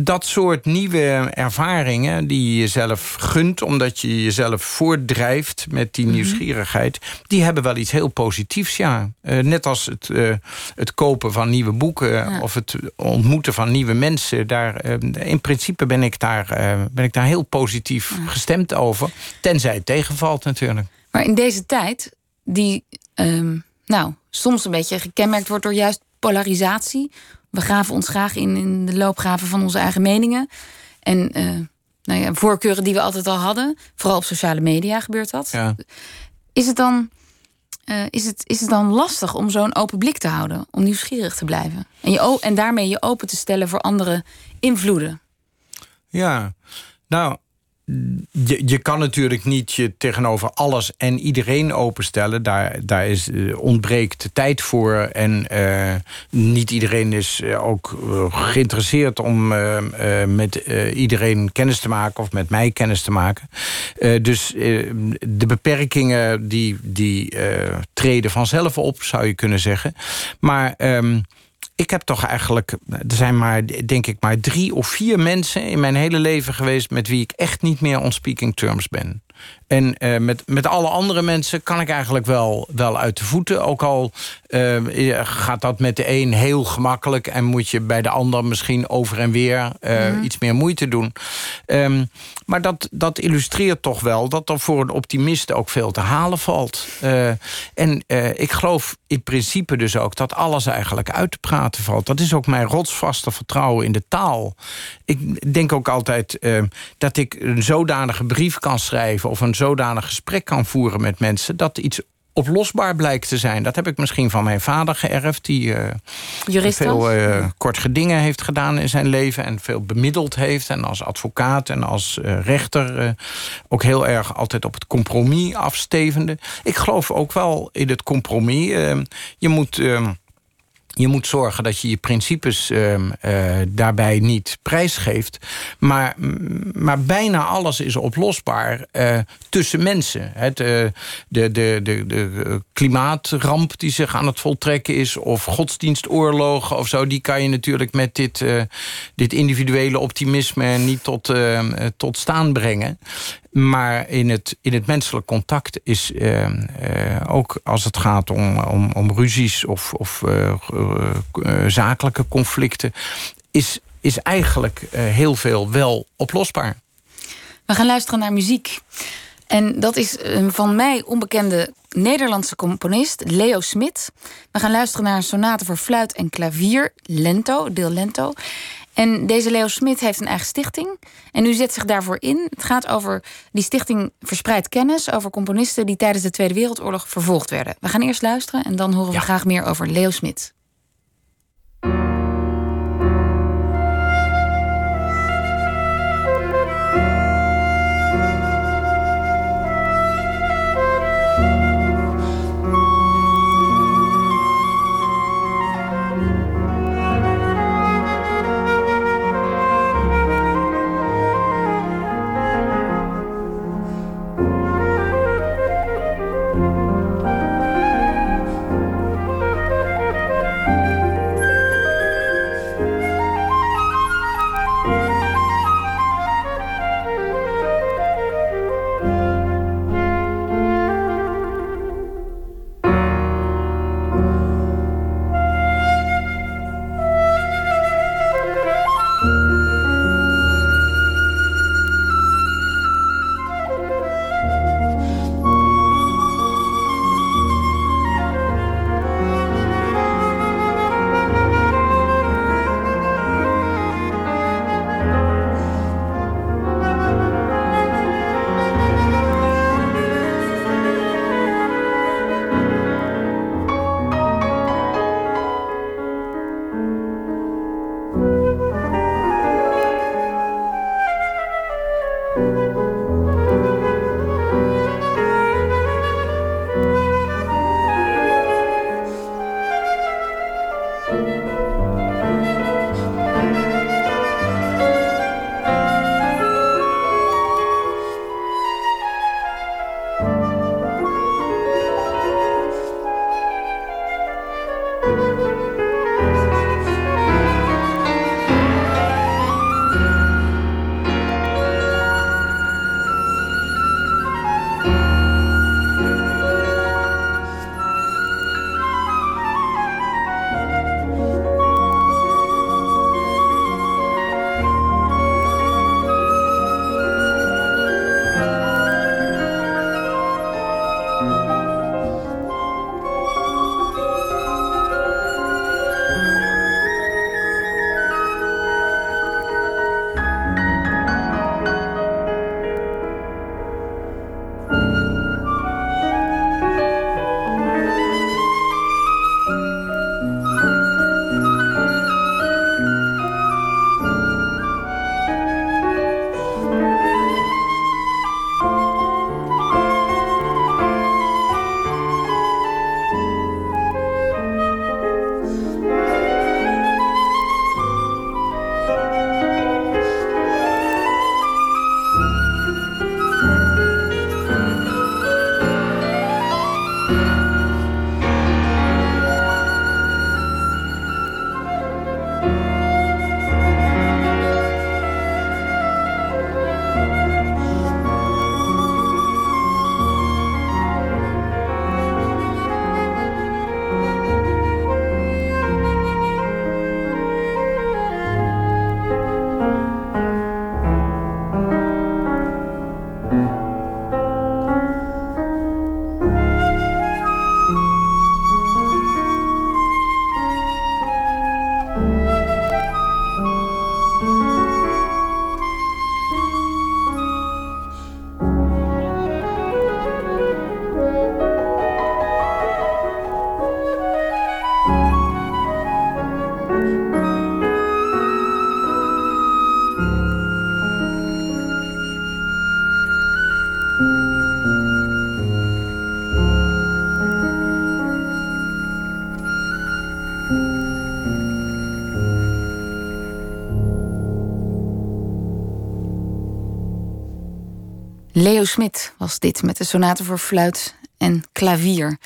dat soort nieuwe ervaringen die je jezelf gunt, omdat je jezelf voortdrijft met die nieuwsgierigheid, die hebben wel iets heel positiefs, ja. Net als het, het kopen van nieuwe boeken of het ontmoeten van nieuwe mensen. Daar, eh, in principe ben ik, daar, eh, ben ik daar heel positief gestemd over. Tenzij het tegenvalt natuurlijk. Maar in deze tijd, die ehm, nou, soms een beetje gekenmerkt wordt door juist polarisatie. We graven ons graag in, in de loopgraven van onze eigen meningen. En eh, nou ja, voorkeuren die we altijd al hadden. Vooral op sociale media gebeurt dat. Ja. Is, het dan, eh, is, het, is het dan lastig om zo'n open blik te houden? Om nieuwsgierig te blijven? En, je, en daarmee je open te stellen voor andere invloeden? Ja, nou, je, je kan natuurlijk niet je tegenover alles en iedereen openstellen. Daar, daar is, eh, ontbreekt tijd voor. En eh, niet iedereen is eh, ook geïnteresseerd om met iedereen kennis te maken of met mij kennis te maken. Dus de beperkingen die, die treden vanzelf op, zou je kunnen zeggen. Maar. ehm, ik heb toch eigenlijk, er zijn maar, denk ik, maar drie of vier mensen in mijn hele leven geweest met wie ik echt niet meer on speaking terms ben. En eh, met, met alle andere mensen kan ik eigenlijk wel, wel uit de voeten. Ook al eh, gaat dat met de een heel gemakkelijk... en moet je bij de ander misschien over en weer eh, iets meer moeite doen. Ehm, maar dat, dat illustreert toch wel dat er voor een optimist ook veel te halen valt. En ik geloof in principe dus ook dat alles eigenlijk uit te praten valt. Dat is ook mijn rotsvaste vertrouwen in de taal. Ik denk ook altijd dat ik een zodanige brief kan schrijven... of een zodanig gesprek kan voeren met mensen... dat iets oplosbaar blijkt te zijn. Dat heb ik misschien van mijn vader geërfd... die Jurist dan? veel eh, kort gedingen heeft gedaan in zijn leven... en veel bemiddeld heeft. En als advocaat en als eh, rechter ook heel erg altijd op het compromis afstevende. Ik geloof ook wel in het compromis. Je moet... je moet zorgen dat je je principes ehm, eh, daarbij niet prijsgeeft. Maar, maar bijna alles is oplosbaar eh, tussen mensen. Het, eh, de, de, de, de klimaatramp die zich aan het voltrekken is... of godsdienstoorlogen of zo... die kan je natuurlijk met dit, dit individuele optimisme niet tot, ehm, eh, tot staan brengen. Maar in het, in het menselijk contact is eh, eh, ook als het gaat om, om, om ruzies of, of eh, zakelijke conflicten, is, is eigenlijk heel veel wel oplosbaar. We gaan luisteren naar muziek. En dat is een van mij onbekende Nederlandse componist, Leo Smit. We gaan luisteren naar een sonate voor fluit en klavier, Lento, deel Lento. En deze Leo Smit heeft een eigen stichting. En u zet zich daarvoor in. Het gaat over die stichting verspreidt kennis over componisten die tijdens de Tweede Wereldoorlog vervolgd werden. We gaan eerst luisteren en dan horen we graag meer over Leo Smit. Leo Smit was dit met de sonate voor fluit en klavier.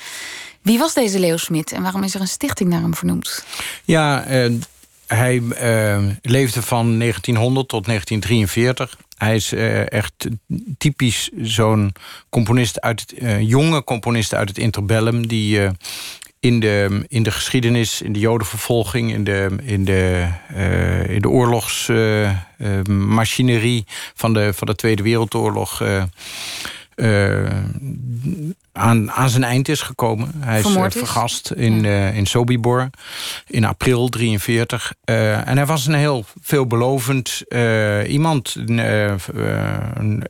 Wie was deze Leo Smit en waarom is er een stichting naar hem vernoemd? Ja, uh, hij uh, leefde van 1900 tot 1943. Hij is uh, echt typisch zo'n componist uit jonge componist uit het interbellum die in de, in de geschiedenis, in de jodenvervolging, in de, in de, uh, in de oorlogsmachinerie uh, van, de, van de Tweede Wereldoorlog. Aan, aan zijn eind is gekomen. Hij is vergast in, ja. in Sobibor in april 43. en hij was een heel veelbelovend iemand.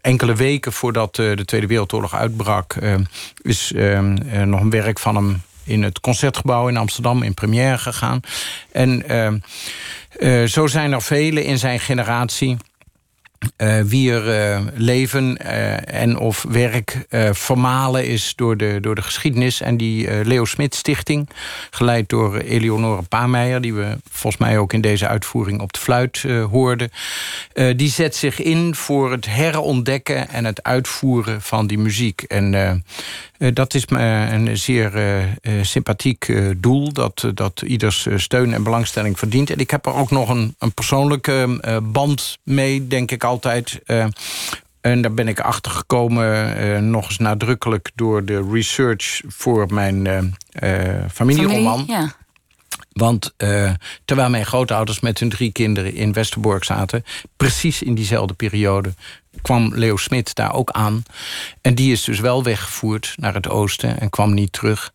enkele weken voordat de Tweede Wereldoorlog uitbrak... is nog een werk van hem in het Concertgebouw in Amsterdam in première gegaan. En uh, zo zijn er velen in zijn generatie uh, wier uh, leven uh, en of werk vermalen is door de, door de geschiedenis. En die Leo Smit Stichting, geleid door Eleonore Paameijer... die we volgens mij ook in deze uitvoering op de fluit hoorden... die zet zich in voor het herontdekken en het uitvoeren van die muziek. En dat is me een zeer sympathiek doel... dat, dat ieders steun en belangstelling verdient. En ik heb er ook nog een, een persoonlijke band mee, denk ik altijd. En daar ben ik achter gekomen, uh, nog eens nadrukkelijk door de research voor mijn uh, familieroman. Familie, ja. Want terwijl mijn grootouders met hun drie kinderen in Westerbork zaten, precies in diezelfde periode kwam Leo Smit daar ook aan. En die is dus wel weggevoerd naar het oosten en kwam niet terug.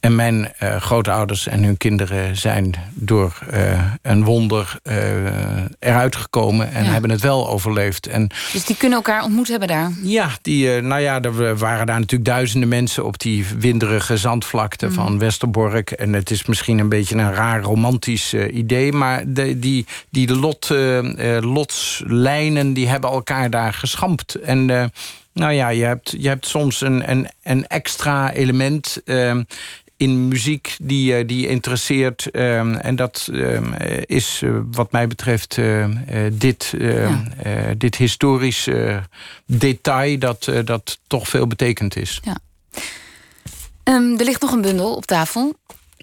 En mijn uh, grootouders en hun kinderen zijn door uh, een wonder uh, eruit gekomen en ja. hebben het wel overleefd. En, dus die kunnen elkaar ontmoet hebben daar? Ja, die, nou ja, er waren daar natuurlijk duizenden mensen op die winderige zandvlakte mm. van Westerbork. En het is misschien een beetje een raar romantisch idee, maar de, die, die lot, lotslijnen die hebben elkaar daar geschampt. En nou ja, je hebt, je hebt soms een, een, een extra element in muziek die, uh, die interesseert. Um, en dat um, is uh, wat mij betreft uh, dit, ja. dit historisch detail... dat, dat toch veel betekend is. Ja. Um, er ligt nog een bundel op tafel.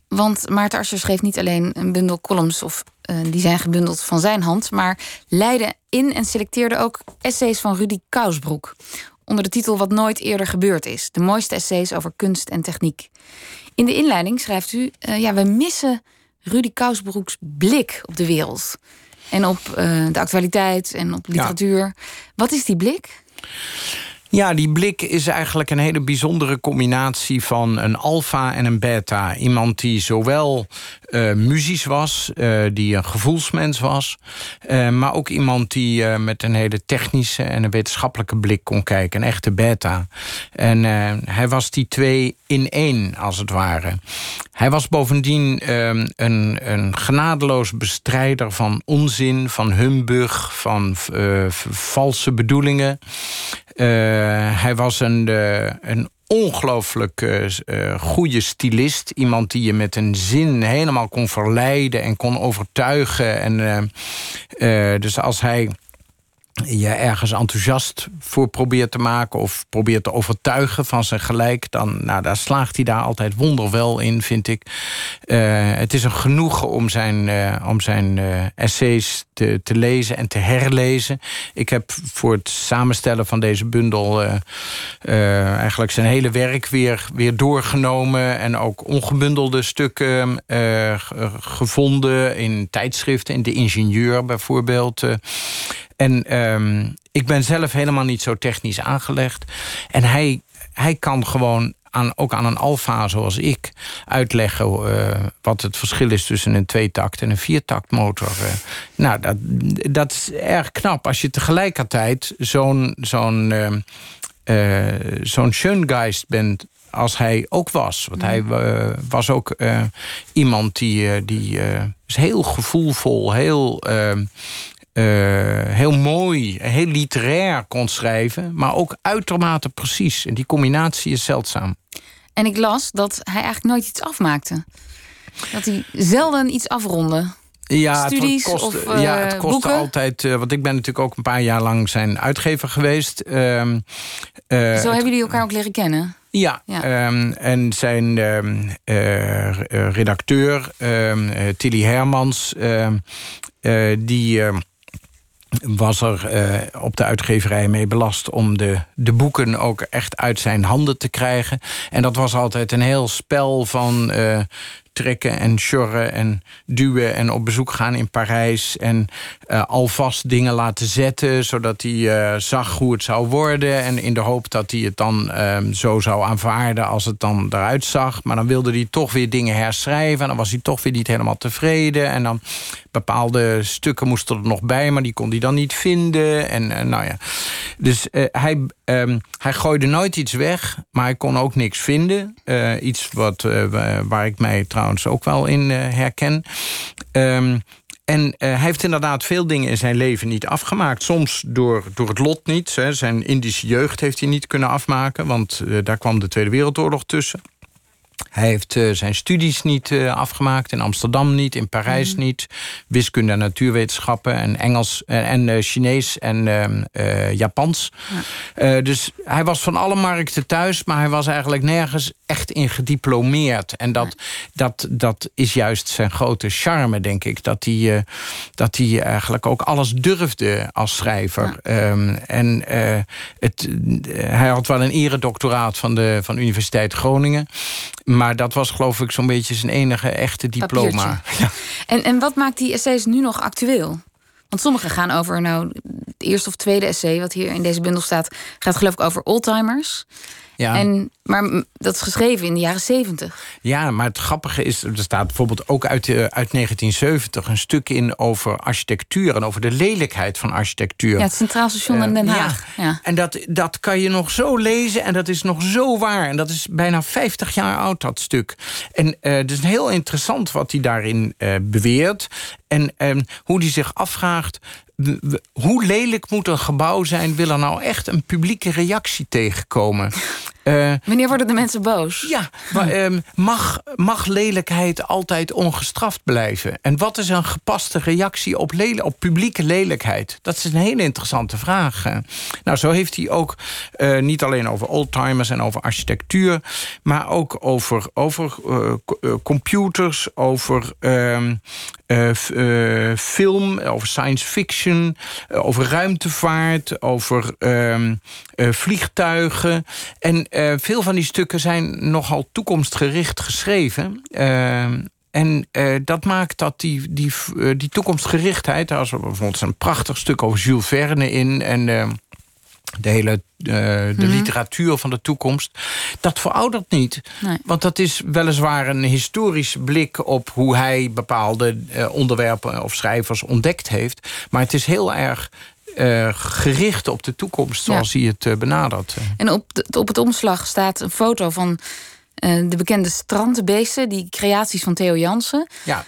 Want Maarten Arscher schreef niet alleen een bundel columns... of die zijn gebundeld van zijn hand... maar leidde in en selecteerde ook essays van Rudy Kousbroek... onder de titel Wat nooit eerder gebeurd is. De mooiste essays over kunst en techniek. In de inleiding schrijft u: uh, ja, we missen Rudy Kousbroeks blik op de wereld. En op uh, de actualiteit en op literatuur. Ja. Wat is die blik? Ja, die blik is eigenlijk een hele bijzondere combinatie van een alfa en een beta. Iemand die zowel uh, muzisch was, uh, die een gevoelsmens was... Uh, maar ook iemand die met een hele technische en een wetenschappelijke blik kon kijken. Een echte beta. En hij was die twee in één, als het ware. Hij was bovendien ehm, een, een genadeloos bestrijder van onzin, van humbug... van valse bedoelingen... Uh, hij was een, uh, een ongelooflijk uh, goede stylist. Iemand die je met een zin helemaal kon verleiden en kon overtuigen. En, dus als hij je ergens enthousiast voor probeert te maken... of probeert te overtuigen van zijn gelijk... dan nou, daar slaagt hij daar altijd wonderwel in, vind ik. Uh, het is een genoegen om zijn, uh, om zijn uh, essays te, te lezen en te herlezen. Ik heb voor het samenstellen van deze bundel... eigenlijk zijn hele werk weer, weer doorgenomen... en ook ongebundelde stukken gevonden in tijdschriften... in De Ingenieur bijvoorbeeld... En um, ik ben zelf helemaal niet zo technisch aangelegd. En hij, hij kan gewoon aan, ook aan een alfa zoals ik uitleggen uh, wat het verschil is tussen een tweetakt en een viertaktmotor. Uh, nou, dat, dat is erg knap als je tegelijkertijd zo'n zo'n uh, zo'n Schöngeist bent als hij ook was. Want hij was ook iemand die, die is heel gevoelvol, heel uh, heel mooi, heel literair kon schrijven, maar ook uitermate precies. En die combinatie is zeldzaam. En ik las dat hij eigenlijk nooit iets afmaakte. Dat hij zelden iets afronde. Ja, studies het kost, of ja, het kostte boeken? altijd. Uh, want ik ben natuurlijk ook een paar jaar lang zijn uitgever geweest. Uh, Zo hebben jullie elkaar ook leren kennen? Ja, ja. Um, en zijn um, uh, redacteur, um, Tilly Hermans, die was er uh, op de uitgeverij mee belast om de, de boeken ook echt uit zijn handen te krijgen. En dat was altijd een heel spel van uh, trekken en sjorren en duwen en op bezoek gaan in Parijs. En uh, alvast dingen laten zetten, zodat hij uh, zag hoe het zou worden. En in de hoop dat hij het dan uh, zo zou aanvaarden als het dan eruit zag. Maar dan wilde hij toch weer dingen herschrijven. En dan was hij toch weer niet helemaal tevreden. En dan bepaalde stukken moesten er nog bij, maar die kon hij dan niet vinden. En uh, nou ja. Dus hij, um, hij gooide nooit iets weg, maar hij kon ook niks vinden. Iets wat, waar ik mij trouwens ook wel in herken. Um, en hij heeft inderdaad veel dingen in zijn leven niet afgemaakt. Soms door, door het lot niet. Hè. Zijn Indische jeugd heeft hij niet kunnen afmaken... want daar kwam de Tweede Wereldoorlog tussen. Hij heeft uh, zijn studies niet uh, afgemaakt. In Amsterdam niet, in Parijs mm. niet. Wiskunde en natuurwetenschappen en Engels en, en uh, Chinees en Japans. Ja. dus hij was van alle markten thuis, maar hij was eigenlijk nergens echt in gediplomeerd. En dat, ja. dat, dat is juist zijn grote charme, denk ik. Dat hij, dat hij eigenlijk ook alles durfde als schrijver. Ja. Um, en het, hij had wel een eredoctoraat van de van de Universiteit Groningen. Maar dat was geloof ik zo'n beetje zijn enige echte diploma. Ja. En, en wat maakt die essays nu nog actueel? Want sommige gaan over, nou, het eerste of tweede essay... wat hier in deze bundel staat, gaat geloof ik over oldtimers. Ja. En, maar dat is geschreven in de jaren zeventig. Ja, maar het grappige is, er staat bijvoorbeeld ook uit, uit 1970 een stuk in over architectuur en over de lelijkheid van architectuur. Ja, het Centraal Station in Den Haag. Ja. ja. En dat, dat kan je nog zo lezen en dat is nog zo waar. En dat is bijna 50 jaar oud, dat stuk. En uh, het is heel interessant wat hij daarin uh, beweert. En uh, hoe hij zich afvraagt hoe lelijk moet een gebouw zijn... wil er nou echt een publieke reactie tegenkomen? Uh, Wanneer worden de mensen boos? Ja, maar, uh, mag, mag lelijkheid altijd ongestraft blijven? En wat is een gepaste reactie op, op publieke lelijkheid? Dat is een hele interessante vraag. Nou, zo heeft hij ook uh, niet alleen over oldtimers en over architectuur... maar ook over, over uh, computers, over ehm, film, over science fiction... over ruimtevaart, over ehm, vliegtuigen... En uh, veel van die stukken zijn nogal toekomstgericht geschreven. Uh, en uh, dat maakt dat die, die, die toekomstgerichtheid... daar is bijvoorbeeld een prachtig stuk over Jules Verne in... en de hele de mm -hmm. literatuur van de toekomst... dat veroudert niet. Nee. Want dat is weliswaar een historische blik... op hoe hij bepaalde onderwerpen of schrijvers ontdekt heeft. Maar het is heel erg uh, gericht op de toekomst, zoals ja. hij het uh, benadert. En op, de, op het omslag staat een foto van uh, de bekende strandbeesten, die creaties van Theo Jansen. Ja.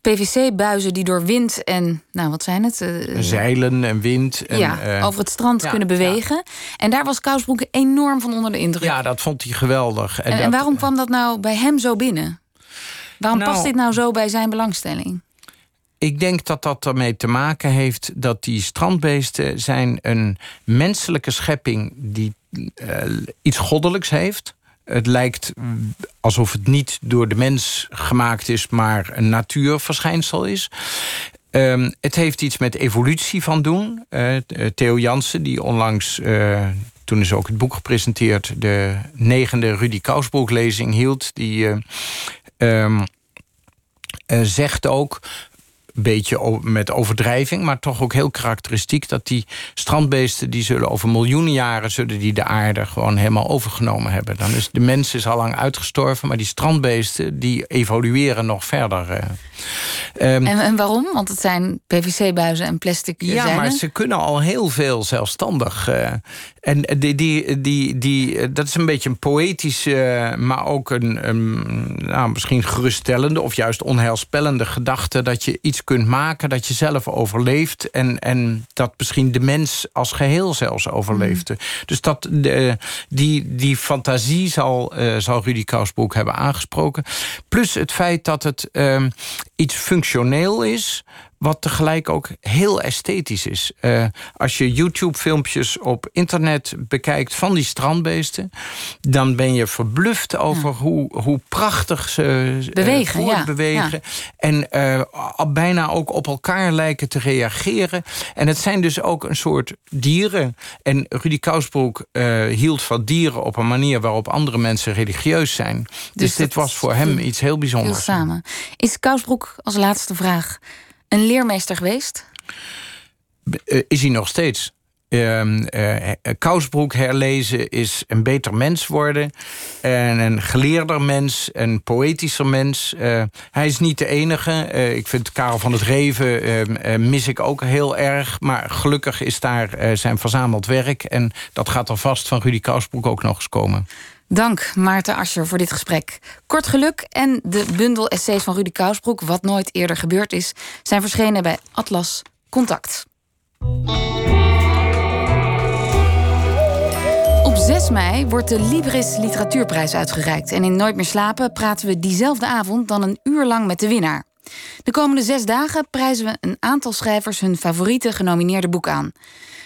PVC-buizen die door wind en, nou wat zijn het? Zeilen en wind. En, ja, over het strand ja, kunnen bewegen. Ja. En daar was Kousbroek enorm van onder de indruk. Ja, dat vond hij geweldig. En, en, dat, en waarom kwam dat nou bij hem zo binnen? Waarom nou, past dit nou zo bij zijn belangstelling? Ik denk dat dat ermee te maken heeft dat die strandbeesten zijn een menselijke schepping die uh, iets goddelijks heeft. Het lijkt alsof het niet door de mens gemaakt is, maar een natuurverschijnsel is. Um, het heeft iets met evolutie van doen. Uh, Theo Jansen, die onlangs, toen is ook het boek gepresenteerd... de negende Rudy Kousbroek-lezing hield... die um, zegt ook beetje met overdrijving, maar toch ook heel karakteristiek... dat die strandbeesten, die zullen over miljoenen jaren... zullen die de aarde gewoon helemaal overgenomen hebben. Dan is de mens is al lang uitgestorven, maar die strandbeesten... die evolueren nog verder. Um, en, en, waarom? Want het zijn PVC-buizen en plastic Ja, zijnen? maar ze kunnen al heel veel zelfstandig. Uh, en die, die, die, die, dat is een beetje een poëtische, maar ook een, een nou, misschien geruststellende... of juist onheilspellende gedachte dat je iets kunt maken... dat je zelf overleeft en, en dat misschien de mens als geheel zelfs overleeft. Mm. Dus dat, de, die, die fantasie zal, uh, zal Rudy Kousbroek hebben aangesproken. Plus het feit dat het uh, iets functioneel is, wat tegelijk ook heel esthetisch is. Uh, als je YouTube-filmpjes op internet bekijkt van die strandbeesten, dan ben je verbluft over ja. hoe, hoe prachtig ze bewegen. Uh, ja. bewegen. En uh, bijna ook op elkaar lijken te reageren. En het zijn dus ook een soort dieren. En Rudy Kousbroek hield van dieren op een manier waarop andere mensen religieus zijn. Dus, dus dit was voor hem iets heel bijzonders. Heel samen. Is Kousbroek als laatste vraag een leermeester geweest? Eh, is hij nog steeds. Uh, Kousbroek herlezen is een beter mens worden. En een geleerder mens, een poëtischer mens. Hij is niet de enige. ik vind Karel van het Reven ehm, mis ik ook heel erg. Maar gelukkig is daar zijn verzameld werk. En dat gaat er vast van Rudy Kousbroek ook nog eens komen. Dank Maarten Ascher voor dit gesprek. Kort geluk en de bundel essays van Rudy Kousbroek... wat nooit eerder gebeurd is... zijn verschenen bij Atlas Contact. Op 6 mei wordt de Libris Literatuurprijs uitgereikt. En in Nooit meer slapen praten we diezelfde avond... dan een uur lang met de winnaar. De komende zes dagen prijzen we een aantal schrijvers... hun favoriete genomineerde boek aan.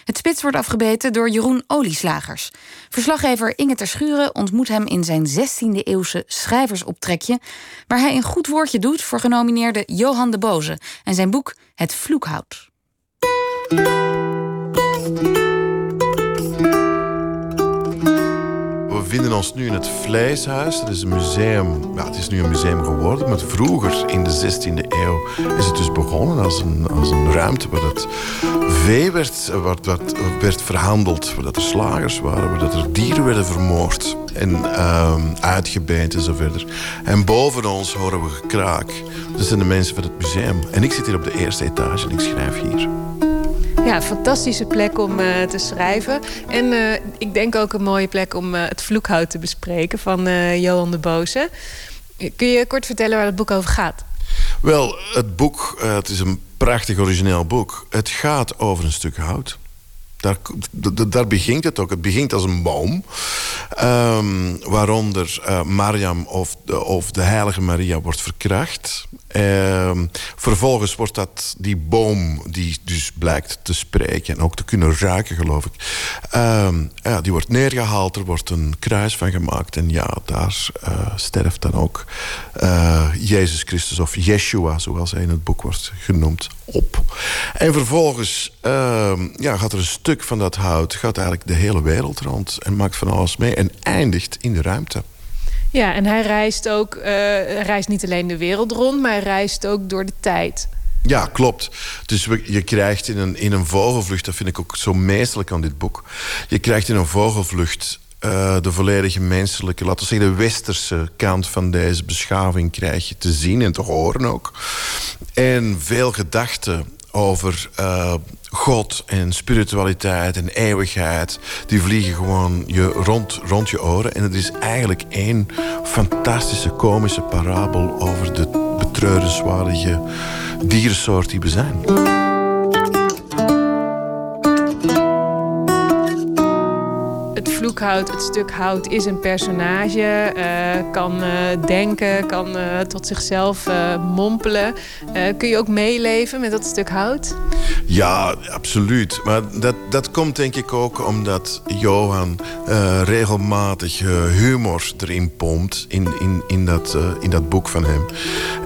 Het spits wordt afgebeten door Jeroen Olieslagers. Verslaggever Inge Terschuren ontmoet hem in zijn 16e eeuwse schrijversoptrekje... waar hij een goed woordje doet voor genomineerde Johan de Boze... en zijn boek Het Vloekhout. Bevinden ons nu in het Vleeshuis. Dat is een museum. Het is nu een museum geworden. Maar vroeger, in de 16e eeuw, is het dus begonnen als een, als een ruimte waar dat vee werd, wat, wat werd verhandeld. Waar dat er slagers waren, waar dat er dieren werden vermoord. En uh, uitgebeend en zo verder. En boven ons horen we gekraak. Dat zijn de mensen van het museum. En ik zit hier op de eerste etage en ik schrijf hier. Ja, fantastische plek om uh, te schrijven. En uh, ik denk ook een mooie plek om uh, het vloekhout te bespreken van Johan de Boze. Kun je kort vertellen waar het boek over gaat? Wel, het boek, het is een prachtig origineel boek. Het gaat over een stuk hout. Daar, daar begint het ook. Het begint als een boom. Um, waaronder uh, Mariam of of de heilige Maria wordt verkracht. Um, vervolgens wordt dat die boom, die dus blijkt te spreken... en ook te kunnen ruiken, geloof ik... Um, ja, die wordt neergehaald, er wordt een kruis van gemaakt... en ja, daar uh, sterft dan ook uh, Jezus Christus of Yeshua... zoals hij in het boek wordt genoemd, op. En vervolgens ja, gaat er een stuk van dat hout... gaat eigenlijk de hele wereld rond en maakt van alles mee... en eindigt in de ruimte. Ja, en hij reist ook, uh, reist niet alleen de wereld rond, maar hij reist ook door de tijd. Ja, klopt. Dus je krijgt in een, in een vogelvlucht, dat vind ik ook zo meestelijk aan dit boek. Je krijgt in een vogelvlucht uh, de volledige menselijke, laten we zeggen, de westerse kant van deze beschaving krijg je te zien en te horen ook. En veel gedachten over uh, God en spiritualiteit en eeuwigheid... die vliegen gewoon je rond, rond je oren. En het is eigenlijk één fantastische komische parabel... over de betreurenswaardige diersoort die we zijn. Het stuk hout, is een personage. Uh, kan uh, denken, kan uh, tot zichzelf mompelen. kun je ook meeleven met dat stuk hout? Ja, absoluut. Maar dat, dat komt denk ik ook omdat Johan regelmatig humor erin pompt in, in, in, dat, in dat boek van hem.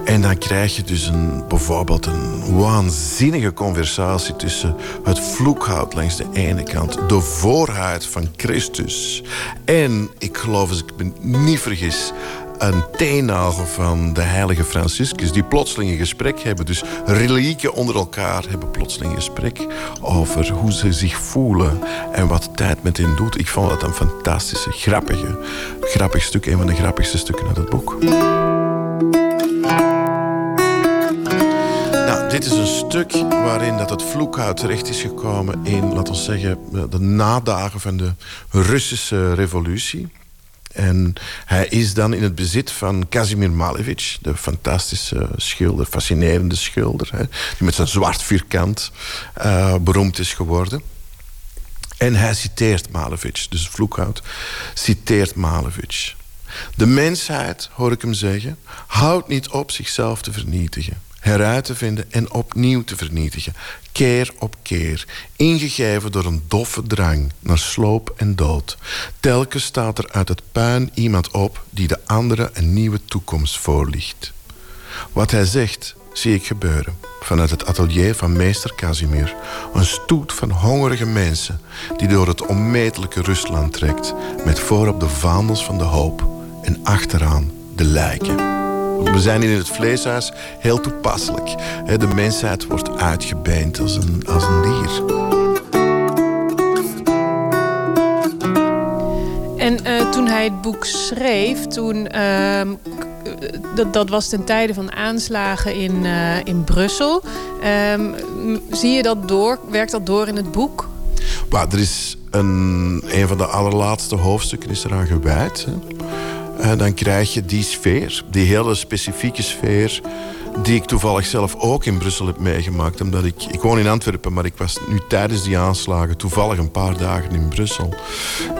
En dan krijg je dus een, bijvoorbeeld een waanzinnige conversatie tussen het vloekhout langs de ene kant, de voorhuid van Christus. En ik geloof, als ik me niet vergis, een teennagel van de heilige Franciscus... die plotseling een gesprek hebben. Dus relieken onder elkaar hebben plotseling een gesprek... over hoe ze zich voelen en wat tijd met hen doet. Ik vond dat een fantastische, grappige, grappig stuk. Een van de grappigste stukken uit het boek. Dit is een stuk waarin dat het vloekhout terecht is gekomen in, laten we zeggen, de nadagen van de Russische revolutie. En hij is dan in het bezit van Kazimir Malevich, de fantastische schilder, fascinerende schilder, hè, die met zijn zwart vierkant uh, beroemd is geworden. En hij citeert Malevich, dus Vloekhout citeert Malevich. De mensheid, hoor ik hem zeggen, houdt niet op zichzelf te vernietigen. Heruit te vinden en opnieuw te vernietigen. Keer op keer. Ingegeven door een doffe drang naar sloop en dood. Telkens staat er uit het puin iemand op die de andere een nieuwe toekomst voorlicht. Wat hij zegt, zie ik gebeuren. Vanuit het atelier van meester Casimir. Een stoet van hongerige mensen die door het onmetelijke Rusland trekt. Met voorop de vaandels van de hoop en achteraan de lijken. We zijn in het vleeshuis heel toepasselijk. De mensheid wordt uitgebeend als een, als een dier. En uh, toen hij het boek schreef, toen, uh, dat, dat was ten tijde van aanslagen in, uh, in Brussel. Ehm, zie je dat door? Werkt dat door in het boek? Well, er is een, een van de allerlaatste hoofdstukken is eraan gewijd. Hè. En dan krijg je die sfeer, die hele specifieke sfeer die ik toevallig zelf ook in Brussel heb meegemaakt. Omdat ik, ik woon in Antwerpen, maar ik was nu tijdens die aanslagen toevallig een paar dagen in Brussel.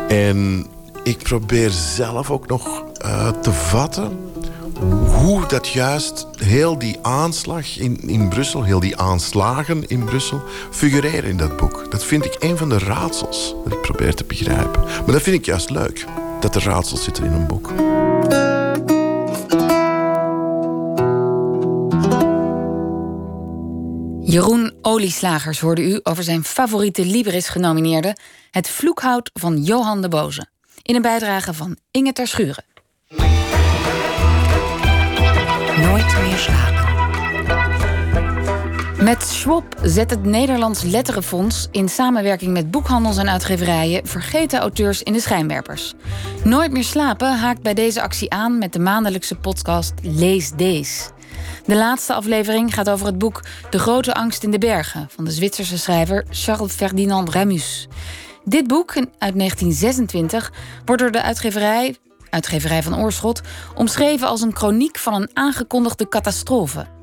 En ik probeer zelf ook nog uh, te vatten hoe dat juist heel die aanslag in, in Brussel, heel die aanslagen in Brussel, figureren in dat boek. Dat vind ik een van de raadsels dat ik probeer te begrijpen. Maar dat vind ik juist leuk, dat er raadsels zitten in een boek. Jeroen Olieslagers hoorde u over zijn favoriete Libris-genomineerde... Het vloekhout van Johan de Boze. In een bijdrage van Inge ter Schuren. Nooit meer slapen. Met Schwab zet het Nederlands Letterenfonds in samenwerking met boekhandels en uitgeverijen vergeten auteurs in de schijnwerpers. Nooit meer slapen haakt bij deze actie aan met de maandelijkse podcast Lees Dees. De laatste aflevering gaat over het boek De Grote Angst in de Bergen van de Zwitserse schrijver Charles Ferdinand Ramus. Dit boek uit 1926 wordt door de uitgeverij, uitgeverij van Oorschot omschreven als een chroniek van een aangekondigde catastrofe.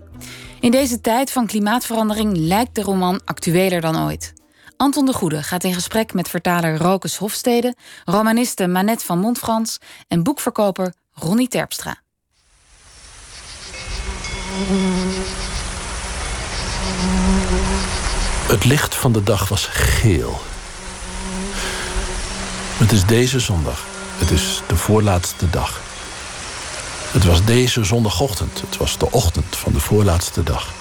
In deze tijd van klimaatverandering lijkt de roman actueler dan ooit. Anton de Goede gaat in gesprek met vertaler Rokus Hofstede, romaniste Manette van Montfrans en boekverkoper Ronnie Terpstra. Het licht van de dag was geel. Het is deze zondag. Het is de voorlaatste dag. Het was deze zondagochtend. Het was de ochtend van de voorlaatste dag.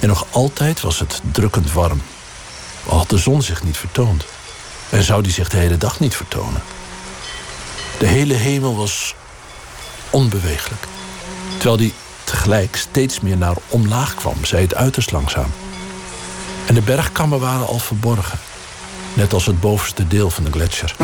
En nog altijd was het drukkend warm. Al had de zon zich niet vertoond. En zou die zich de hele dag niet vertonen. De hele hemel was onbeweeglijk. Terwijl die tegelijk steeds meer naar omlaag kwam, zei het uiterst langzaam. En de bergkammen waren al verborgen. Net als het bovenste deel van de gletsjer.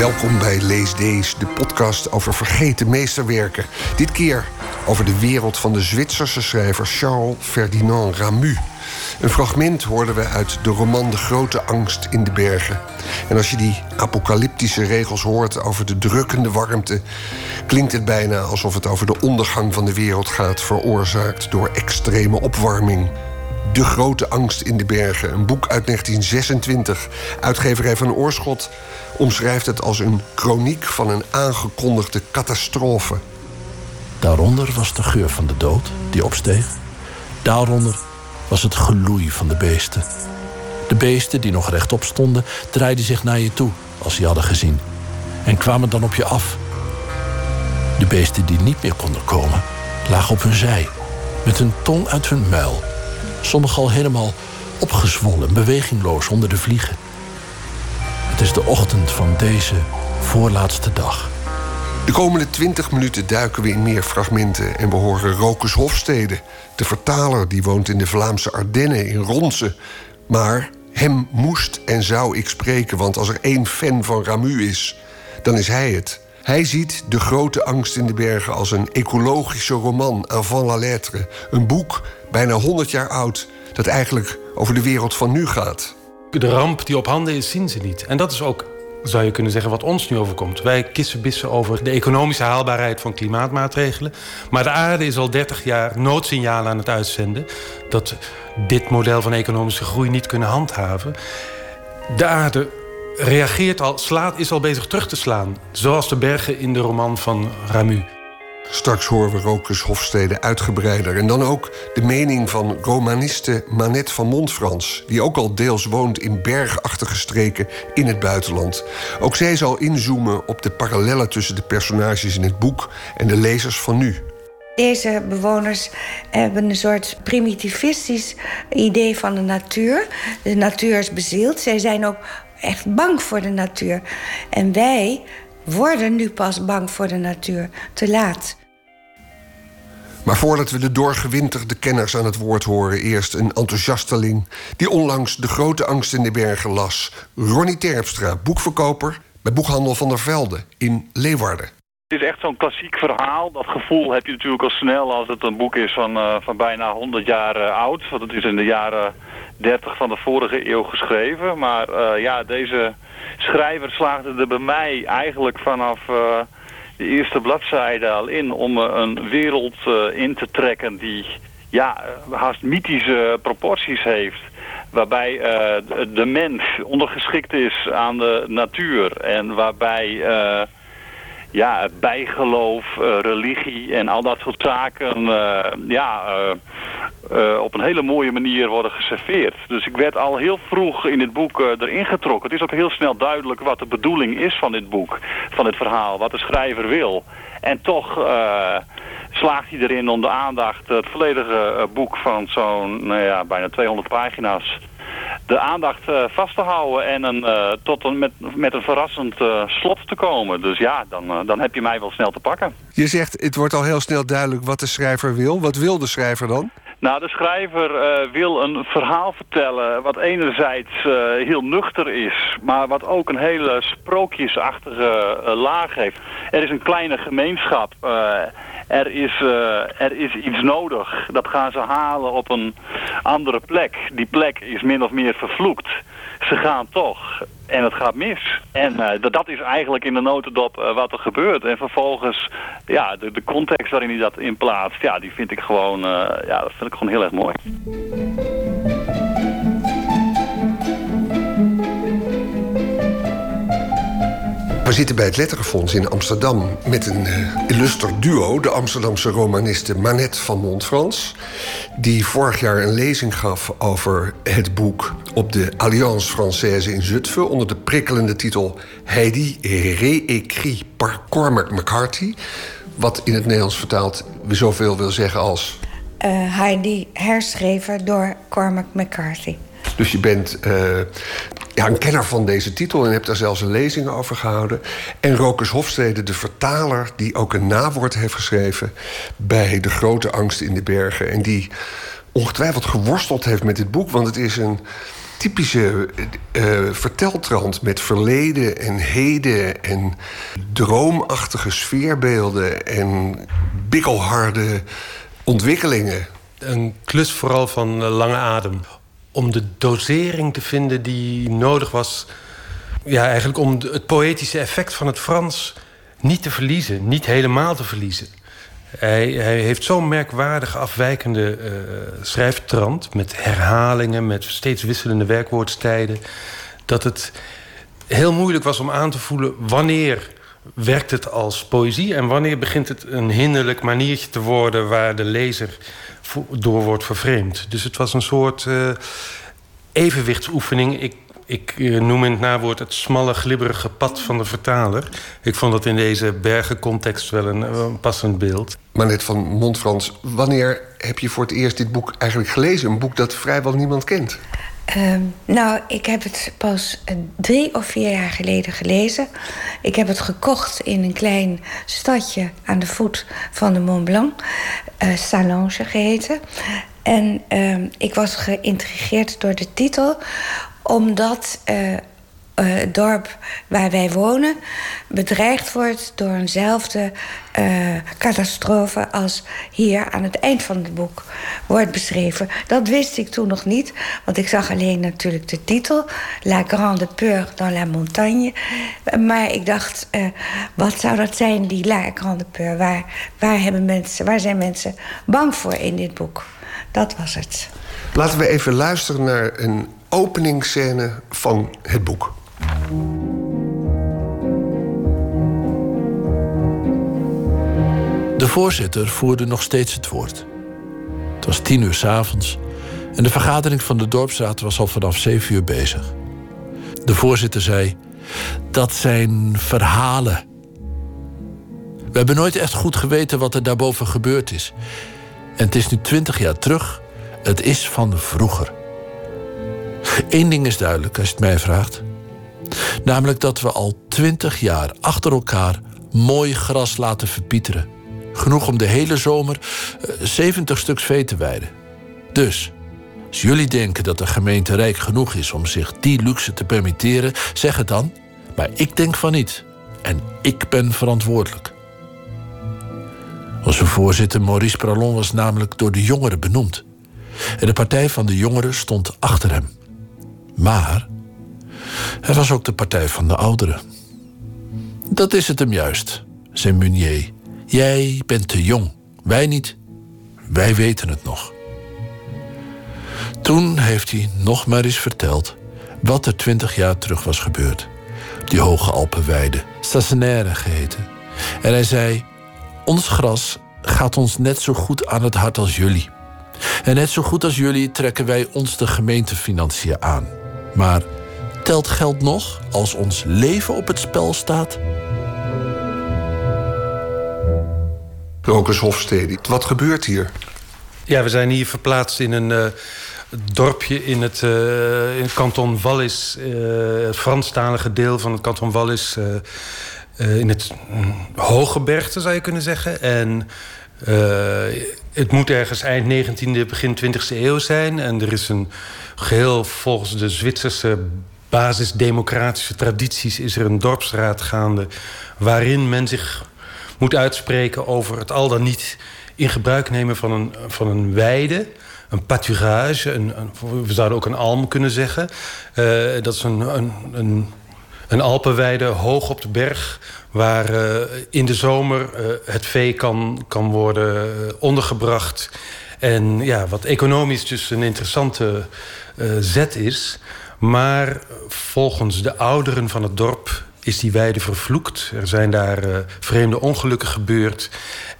Welkom bij Lees Dees, de podcast over vergeten meesterwerken. Dit keer over de wereld van de Zwitserse schrijver Charles Ferdinand Ramu. Een fragment hoorden we uit de roman De Grote Angst in de Bergen. En als je die apocalyptische regels hoort over de drukkende warmte, klinkt het bijna alsof het over de ondergang van de wereld gaat, veroorzaakt door extreme opwarming. De Grote Angst in de Bergen, een boek uit 1926. Uitgeverij van Oorschot omschrijft het als een chroniek van een aangekondigde catastrofe. Daaronder was de geur van de dood die opsteeg. Daaronder was het geloei van de beesten. De beesten die nog rechtop stonden, draaiden zich naar je toe als ze hadden gezien. En kwamen dan op je af. De beesten die niet meer konden komen, lagen op hun zij, met hun tong uit hun muil. Sommigen al helemaal opgezwollen, bewegingloos onder de vliegen. Het is de ochtend van deze voorlaatste dag. De komende 20 minuten duiken we in meer fragmenten en we horen Rokus Hofstede, de vertaler die woont in de Vlaamse Ardennen in Ronse. Maar hem moest en zou ik spreken, want als er één fan van Ramu is, dan is hij het. Hij ziet De Grote Angst in de Bergen als een ecologische roman avant la lettre. Een boek, bijna 100 jaar oud, dat eigenlijk over de wereld van nu gaat. De ramp die op handen is, zien ze niet. En dat is ook zou je kunnen zeggen, wat ons nu overkomt. Wij kissenbissen over de economische haalbaarheid van klimaatmaatregelen. Maar de aarde is al 30 jaar noodsignalen aan het uitzenden... dat dit model van economische groei niet kunnen handhaven. De aarde reageert al, slaat, is al bezig terug te slaan. Zoals de bergen in de roman van Ramu. Straks horen we Rokus Hofstede uitgebreider. En dan ook de mening van romaniste Manette van Montfrans... die ook al deels woont in bergachtige streken in het buitenland. Ook zij zal inzoomen op de parallellen tussen de personages in het boek... en de lezers van nu. Deze bewoners hebben een soort primitivistisch idee van de natuur. De natuur is bezield. Zij zijn ook echt bang voor de natuur. En wij worden nu pas bang voor de natuur. Te laat. Maar voordat we de doorgewinterde kenners aan het woord horen, eerst een enthousiasteling die onlangs de grote angst in de bergen las. Ronnie Terpstra, boekverkoper bij Boekhandel van der Velde in Leeuwarden. Het is echt zo'n klassiek verhaal. Dat gevoel heb je natuurlijk al snel als het een boek is van, uh, van bijna 100 jaar uh, oud. Want het is in de jaren 30 van de vorige eeuw geschreven. Maar uh, ja, deze schrijver slaagde er bij mij eigenlijk vanaf de eerste bladzijde al in... om een wereld in te trekken die ja, haast mythische proporties heeft. Waarbij de mens ondergeschikt is aan de natuur en waarbij ja, bijgeloof, uh, religie en al dat soort zaken ja, op een hele mooie manier worden geserveerd. Dus ik werd al heel vroeg in dit boek erin getrokken. Het is ook heel snel duidelijk wat de bedoeling is van dit boek, van dit verhaal, wat de schrijver wil. En toch slaagt hij erin om de aandacht, het volledige boek van zo'n nou ja, bijna 200 pagina's de aandacht uh, vast te houden en een, uh, tot een, met, met een verrassend uh, slot te komen. Dus ja, dan, dan heb je mij wel snel te pakken. Je zegt, het wordt al heel snel duidelijk wat de schrijver wil. Wat wil de schrijver dan? Nou, de schrijver uh, wil een verhaal vertellen wat enerzijds uh, heel nuchter is, maar wat ook een hele sprookjesachtige uh, laag heeft. Er is een kleine gemeenschap er is, er is iets nodig. Dat gaan ze halen op een andere plek. Die plek is min of meer vervloekt. Ze gaan toch. En het gaat mis. En uh, dat is eigenlijk in de notendop uh, wat er gebeurt. En vervolgens, ja, de, context waarin hij dat in plaatst, ja, die vind ik gewoon, ja, dat vind ik gewoon heel erg mooi. We zitten bij het Letterenfonds in Amsterdam met een uh, illuster duo, de Amsterdamse romaniste Manette van Montfrans, die vorig jaar een lezing gaf over het boek op de Alliance Française in Zutphen onder de prikkelende titel Heidi réécrit par Cormac McCarthy, wat in het Nederlands vertaald zoveel wil zeggen als uh, Heidi herschreven door Cormac McCarthy. Dus je bent uh, ja, een kenner van deze titel en hebt daar zelfs een lezing over gehouden. En Rokers Hofstede, de vertaler, die ook een nawoord heeft geschreven bij De Grote Angst in de Bergen. En die ongetwijfeld geworsteld heeft met dit boek, want het is een typische uh, verteltrand met verleden en heden en droomachtige sfeerbeelden en bikkelharde ontwikkelingen. Een klus vooral van lange adem om de dosering te vinden die nodig was. Ja, eigenlijk om het poëtische effect van het Frans niet te verliezen, niet helemaal te verliezen. Hij, hij heeft zo'n merkwaardig afwijkende uh, schrijftrand... met herhalingen, met steeds wisselende werkwoordstijden... dat het heel moeilijk was om aan te voelen... wanneer werkt het als poëzie... en wanneer begint het een hinderlijk maniertje te worden... waar de lezer door wordt vervreemd. Dus het was een soort uh, evenwichtsoefening. Ik, ik uh, noem in het nawoord het smalle, glibberige pad van de vertaler. Ik vond dat in deze bergencontext wel een, een passend beeld. Maar net van Montfrans, wanneer heb je voor het eerst dit boek eigenlijk gelezen? Een boek dat vrijwel niemand kent. Uh, nou, ik heb het pas drie of vier jaar geleden gelezen. Ik heb het gekocht in een klein stadje aan de voet van de Mont Blanc. Uh, geheten. En uh, ik was geïntrigeerd door de titel, omdat uh, uh, dorp waar wij wonen bedreigd wordt door eenzelfde uh, catastrofe als hier aan het eind van het boek wordt beschreven. Dat wist ik toen nog niet, want ik zag alleen natuurlijk de titel: La Grande Peur dans la Montagne. Maar ik dacht, uh, wat zou dat zijn, die La Grande Peur? Waar, waar, hebben mensen, waar zijn mensen bang voor in dit boek? Dat was het. Laten we even luisteren naar een openingsscène van het boek. De voorzitter voerde nog steeds het woord. Het was tien uur s'avonds en de vergadering van de dorpsraad was al vanaf zeven uur bezig. De voorzitter zei: Dat zijn verhalen. We hebben nooit echt goed geweten wat er daarboven gebeurd is. En het is nu twintig jaar terug. Het is van vroeger. Eén ding is duidelijk als je het mij vraagt. Namelijk dat we al twintig jaar achter elkaar mooi gras laten verpieteren. Genoeg om de hele zomer 70 eh, stuks vee te weiden. Dus, als jullie denken dat de gemeente rijk genoeg is om zich die luxe te permitteren, zeg het dan. Maar ik denk van niet. En ik ben verantwoordelijk. Onze voorzitter Maurice Pralon was namelijk door de jongeren benoemd. En de partij van de jongeren stond achter hem. Maar er was ook de partij van de ouderen. Dat is het hem juist, zei Munier. Jij bent te jong, wij niet. Wij weten het nog. Toen heeft hij nog maar eens verteld wat er twintig jaar terug was gebeurd. Die hoge Alpenweide, stationaire geheten. En hij zei: Ons gras gaat ons net zo goed aan het hart als jullie. En net zo goed als jullie trekken wij ons de gemeentefinanciën aan. Maar telt geld nog als ons leven op het spel staat? Rokus Hofstede, wat gebeurt hier? Ja, we zijn hier verplaatst in een uh, dorpje in het, uh, in het kanton Wallis. Uh, het Franstalige deel van het kanton Wallis. in het Hogebergte zou je kunnen zeggen. En het moet ergens eind 19e, begin 20e eeuw zijn. En er is een geheel volgens de Zwitserse basisdemocratische tradities... is er een dorpsraad gaande waarin men zich moet uitspreken... over het al dan niet in gebruik nemen van een, van een weide... Een pâturage, een, we zouden ook een alm kunnen zeggen. Uh, dat is een, een, een, een alpenweide hoog op de berg waar uh, in de zomer uh, het vee kan, kan worden ondergebracht. En ja, wat economisch dus een interessante zet is. Maar volgens de ouderen van het dorp is die weide vervloekt. Er zijn daar uh, vreemde ongelukken gebeurd.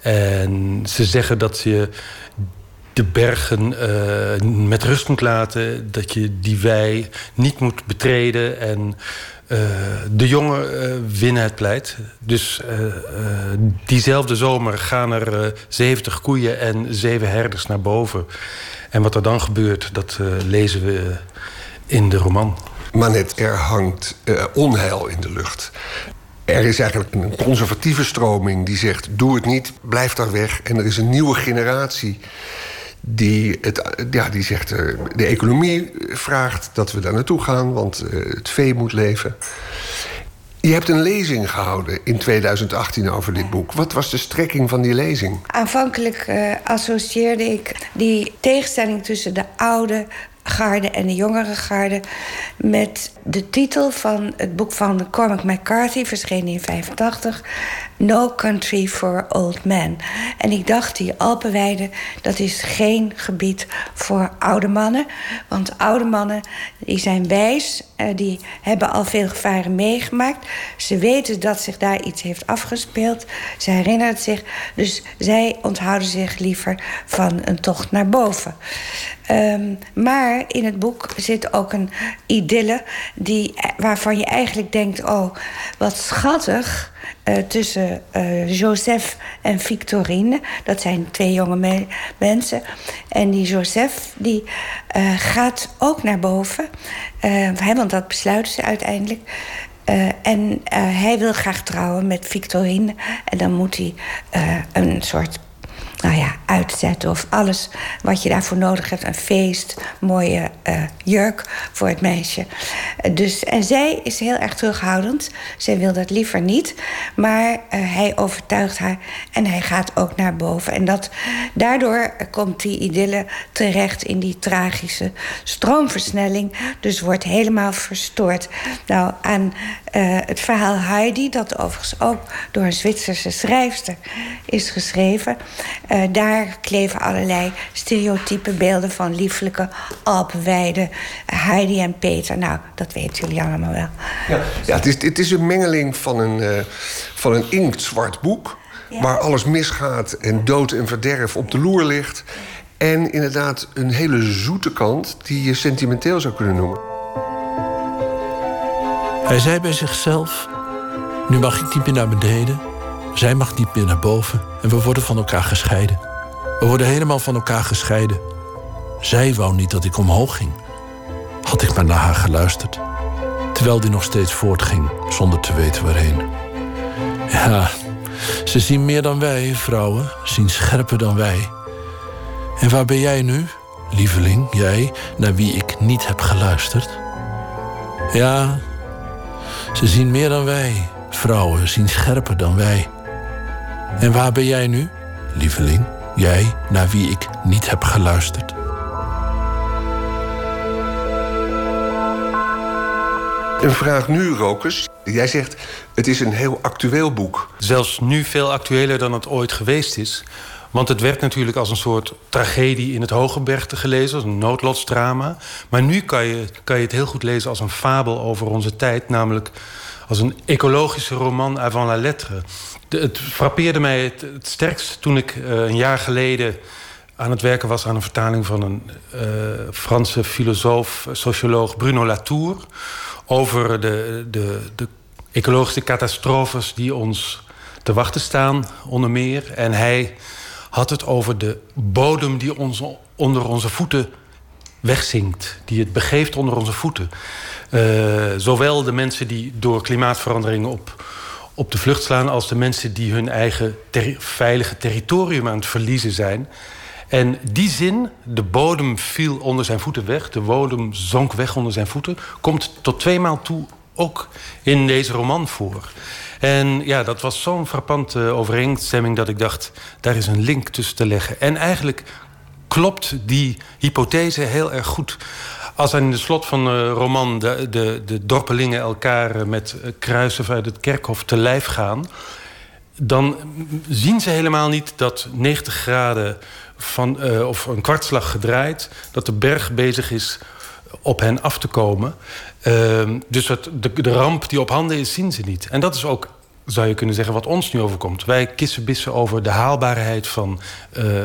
En ze zeggen dat je de bergen uh, met rust moet laten. Dat je die wei niet moet betreden. En uh, de jongen winnen het pleit. Dus diezelfde zomer gaan er 70 koeien en zeven herders naar boven. En wat er dan gebeurt, dat lezen we in de roman. Maar net, er hangt uh, onheil in de lucht. Er is eigenlijk een conservatieve stroming die zegt: doe het niet, blijf daar weg. En er is een nieuwe generatie die, het, ja, die zegt: uh, de economie vraagt dat we daar naartoe gaan, want uh, het vee moet leven. Je hebt een lezing gehouden in 2018 over dit boek. Wat was de strekking van die lezing? Aanvankelijk uh, associeerde ik die tegenstelling tussen de oude garde en de jongere garde... met de titel van het boek van Cormac McCarthy, verschenen in 85... No Country for Old Men. En ik dacht, die Alpenweide, dat is geen gebied voor oude mannen. Want oude mannen, die zijn wijs, eh, die hebben al veel gevaren meegemaakt. Ze weten dat zich daar iets heeft afgespeeld. Ze herinneren zich. Dus zij onthouden zich liever van een tocht naar boven. Um, maar in het boek zit ook een idylle die, waarvan je eigenlijk denkt: oh, wat schattig. Uh, tussen uh, Joseph en Victorine. Dat zijn twee jonge me mensen. En die Joseph die, uh, gaat ook naar boven. want dat besluiten ze uiteindelijk. en hij wil graag trouwen met Victorine. En dan moet hij een soort nou ja, uitzetten of alles wat je daarvoor nodig hebt. Een feest, mooie uh, jurk voor het meisje. dus, en zij is heel erg terughoudend. Zij wil dat liever niet. Maar uh, hij overtuigt haar en hij gaat ook naar boven. En dat, daardoor komt die idylle terecht in die tragische stroomversnelling. Dus wordt helemaal verstoord. Nou, aan het verhaal Heidi, dat overigens ook door een Zwitserse schrijfster is geschreven. Uh, daar kleven allerlei stereotype beelden van lieflijke Alpenweiden. Heidi en Peter, nou, dat weten jullie allemaal wel. Ja, ja het, is, het is een mengeling van een, uh, van een inktzwart boek waar alles misgaat en dood en verderf op de loer ligt. En inderdaad een hele zoete kant die je sentimenteel zou kunnen noemen. Hij zei bij zichzelf: Nu mag ik niet meer naar beneden, zij mag niet meer naar boven en we worden van elkaar gescheiden. We worden helemaal van elkaar gescheiden. Zij wou niet dat ik omhoog ging. Had ik maar naar haar geluisterd. Terwijl die nog steeds voortging, zonder te weten waarheen. Ja, ze zien meer dan wij, vrouwen, zien scherper dan wij. En waar ben jij nu, lieveling, jij, naar wie ik niet heb geluisterd? Ja, ze zien meer dan wij, vrouwen, zien scherper dan wij. En waar ben jij nu, lieveling, jij, naar wie ik niet heb geluisterd? Een vraag nu, Rokus. Jij zegt, het is een heel actueel boek. Zelfs nu veel actueler dan het ooit geweest is. Want het werd natuurlijk als een soort tragedie in het Hogebergte gelezen, als een noodlotsdrama. Maar nu kan je, kan je het heel goed lezen als een fabel over onze tijd, namelijk als een ecologische roman avant la lettre. Het frappeerde mij het, sterkst toen ik uh, een jaar geleden aan het werken was aan een vertaling van een uh, Franse filosoof, socioloog Bruno Latour. Over de, de, de ecologische catastrofes die ons te wachten staan, onder meer. En hij had het over de bodem die ons, onder onze voeten wegzinkt. Die het begeeft onder onze voeten. Uh, zowel de mensen die door klimaatverandering op, op de vlucht slaan... als de mensen die hun eigen veilige territorium aan het verliezen zijn. En die zin, de bodem viel onder zijn voeten weg... de bodem zonk weg onder zijn voeten... komt tot tweemaal toe ook in deze roman voor. En ja, dat was zo'n frappante overeenstemming dat ik dacht... daar is een link tussen te leggen. En eigenlijk klopt die hypothese heel erg goed. Als in de slot van de roman de, de, de dorpelingen elkaar met kruisen uit het kerkhof te lijf gaan... dan zien ze helemaal niet dat 90 graden van, uh, of een kwartslag gedraaid... dat de berg bezig is op hen af te komen. Uh, dus het, de, de ramp die op handen is, zien ze niet. En dat is ook zou je kunnen zeggen, wat ons nu overkomt. Wij kissenbissen over de haalbaarheid van uh, uh,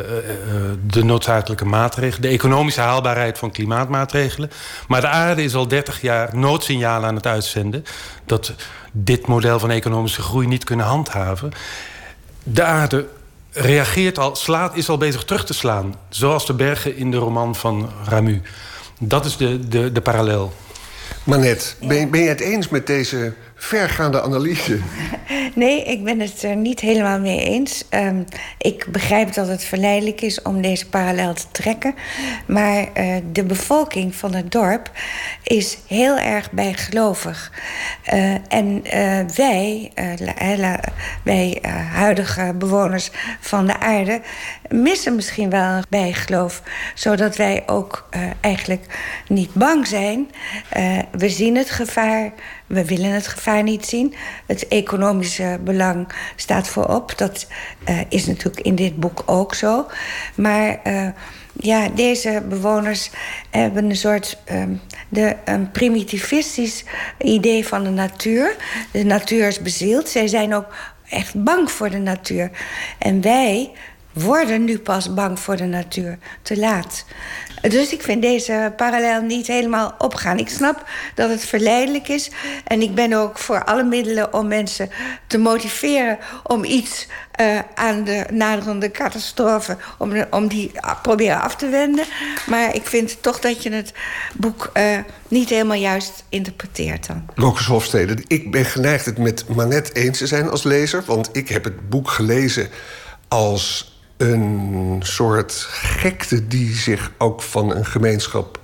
de noodzakelijke maatregelen... de economische haalbaarheid van klimaatmaatregelen. Maar de aarde is al 30 jaar noodsignalen aan het uitzenden... dat dit model van economische groei niet kunnen handhaven. De aarde reageert al, slaat, is al bezig terug te slaan. Zoals de bergen in de roman van Ramu. Dat is de, de, de parallel. Manet, ben, ben je het eens met deze vergaande analyse. Nee, ik ben het er niet helemaal mee eens. Um, ik begrijp dat het verleidelijk is om deze parallel te trekken. Maar uh, de bevolking van het dorp is heel erg bijgelovig. Uh, en uh, wij, wij huidige bewoners van de aarde, missen misschien wel bijgeloof. Zodat wij ook eigenlijk niet bang zijn. we zien het gevaar. We willen het gevaar niet zien. Het economische belang staat voorop. Dat uh, is natuurlijk in dit boek ook zo. Maar ja, deze bewoners hebben een soort um, de, een primitivistisch idee van de natuur. De natuur is bezield. Zij zijn ook echt bang voor de natuur. En wij worden nu pas bang voor de natuur. Te laat. Dus ik vind deze parallel niet helemaal opgaan. Ik snap dat het verleidelijk is. En ik ben ook voor alle middelen om mensen te motiveren om iets uh, aan de naderende catastrofe, om, om die proberen af te wenden. Maar ik vind toch dat je het boek uh, niet helemaal juist interpreteert dan. Rokkers Hofstede, ik ben geneigd het met Manet eens te zijn als lezer. Want ik heb het boek gelezen als een soort gekte die zich ook van een gemeenschap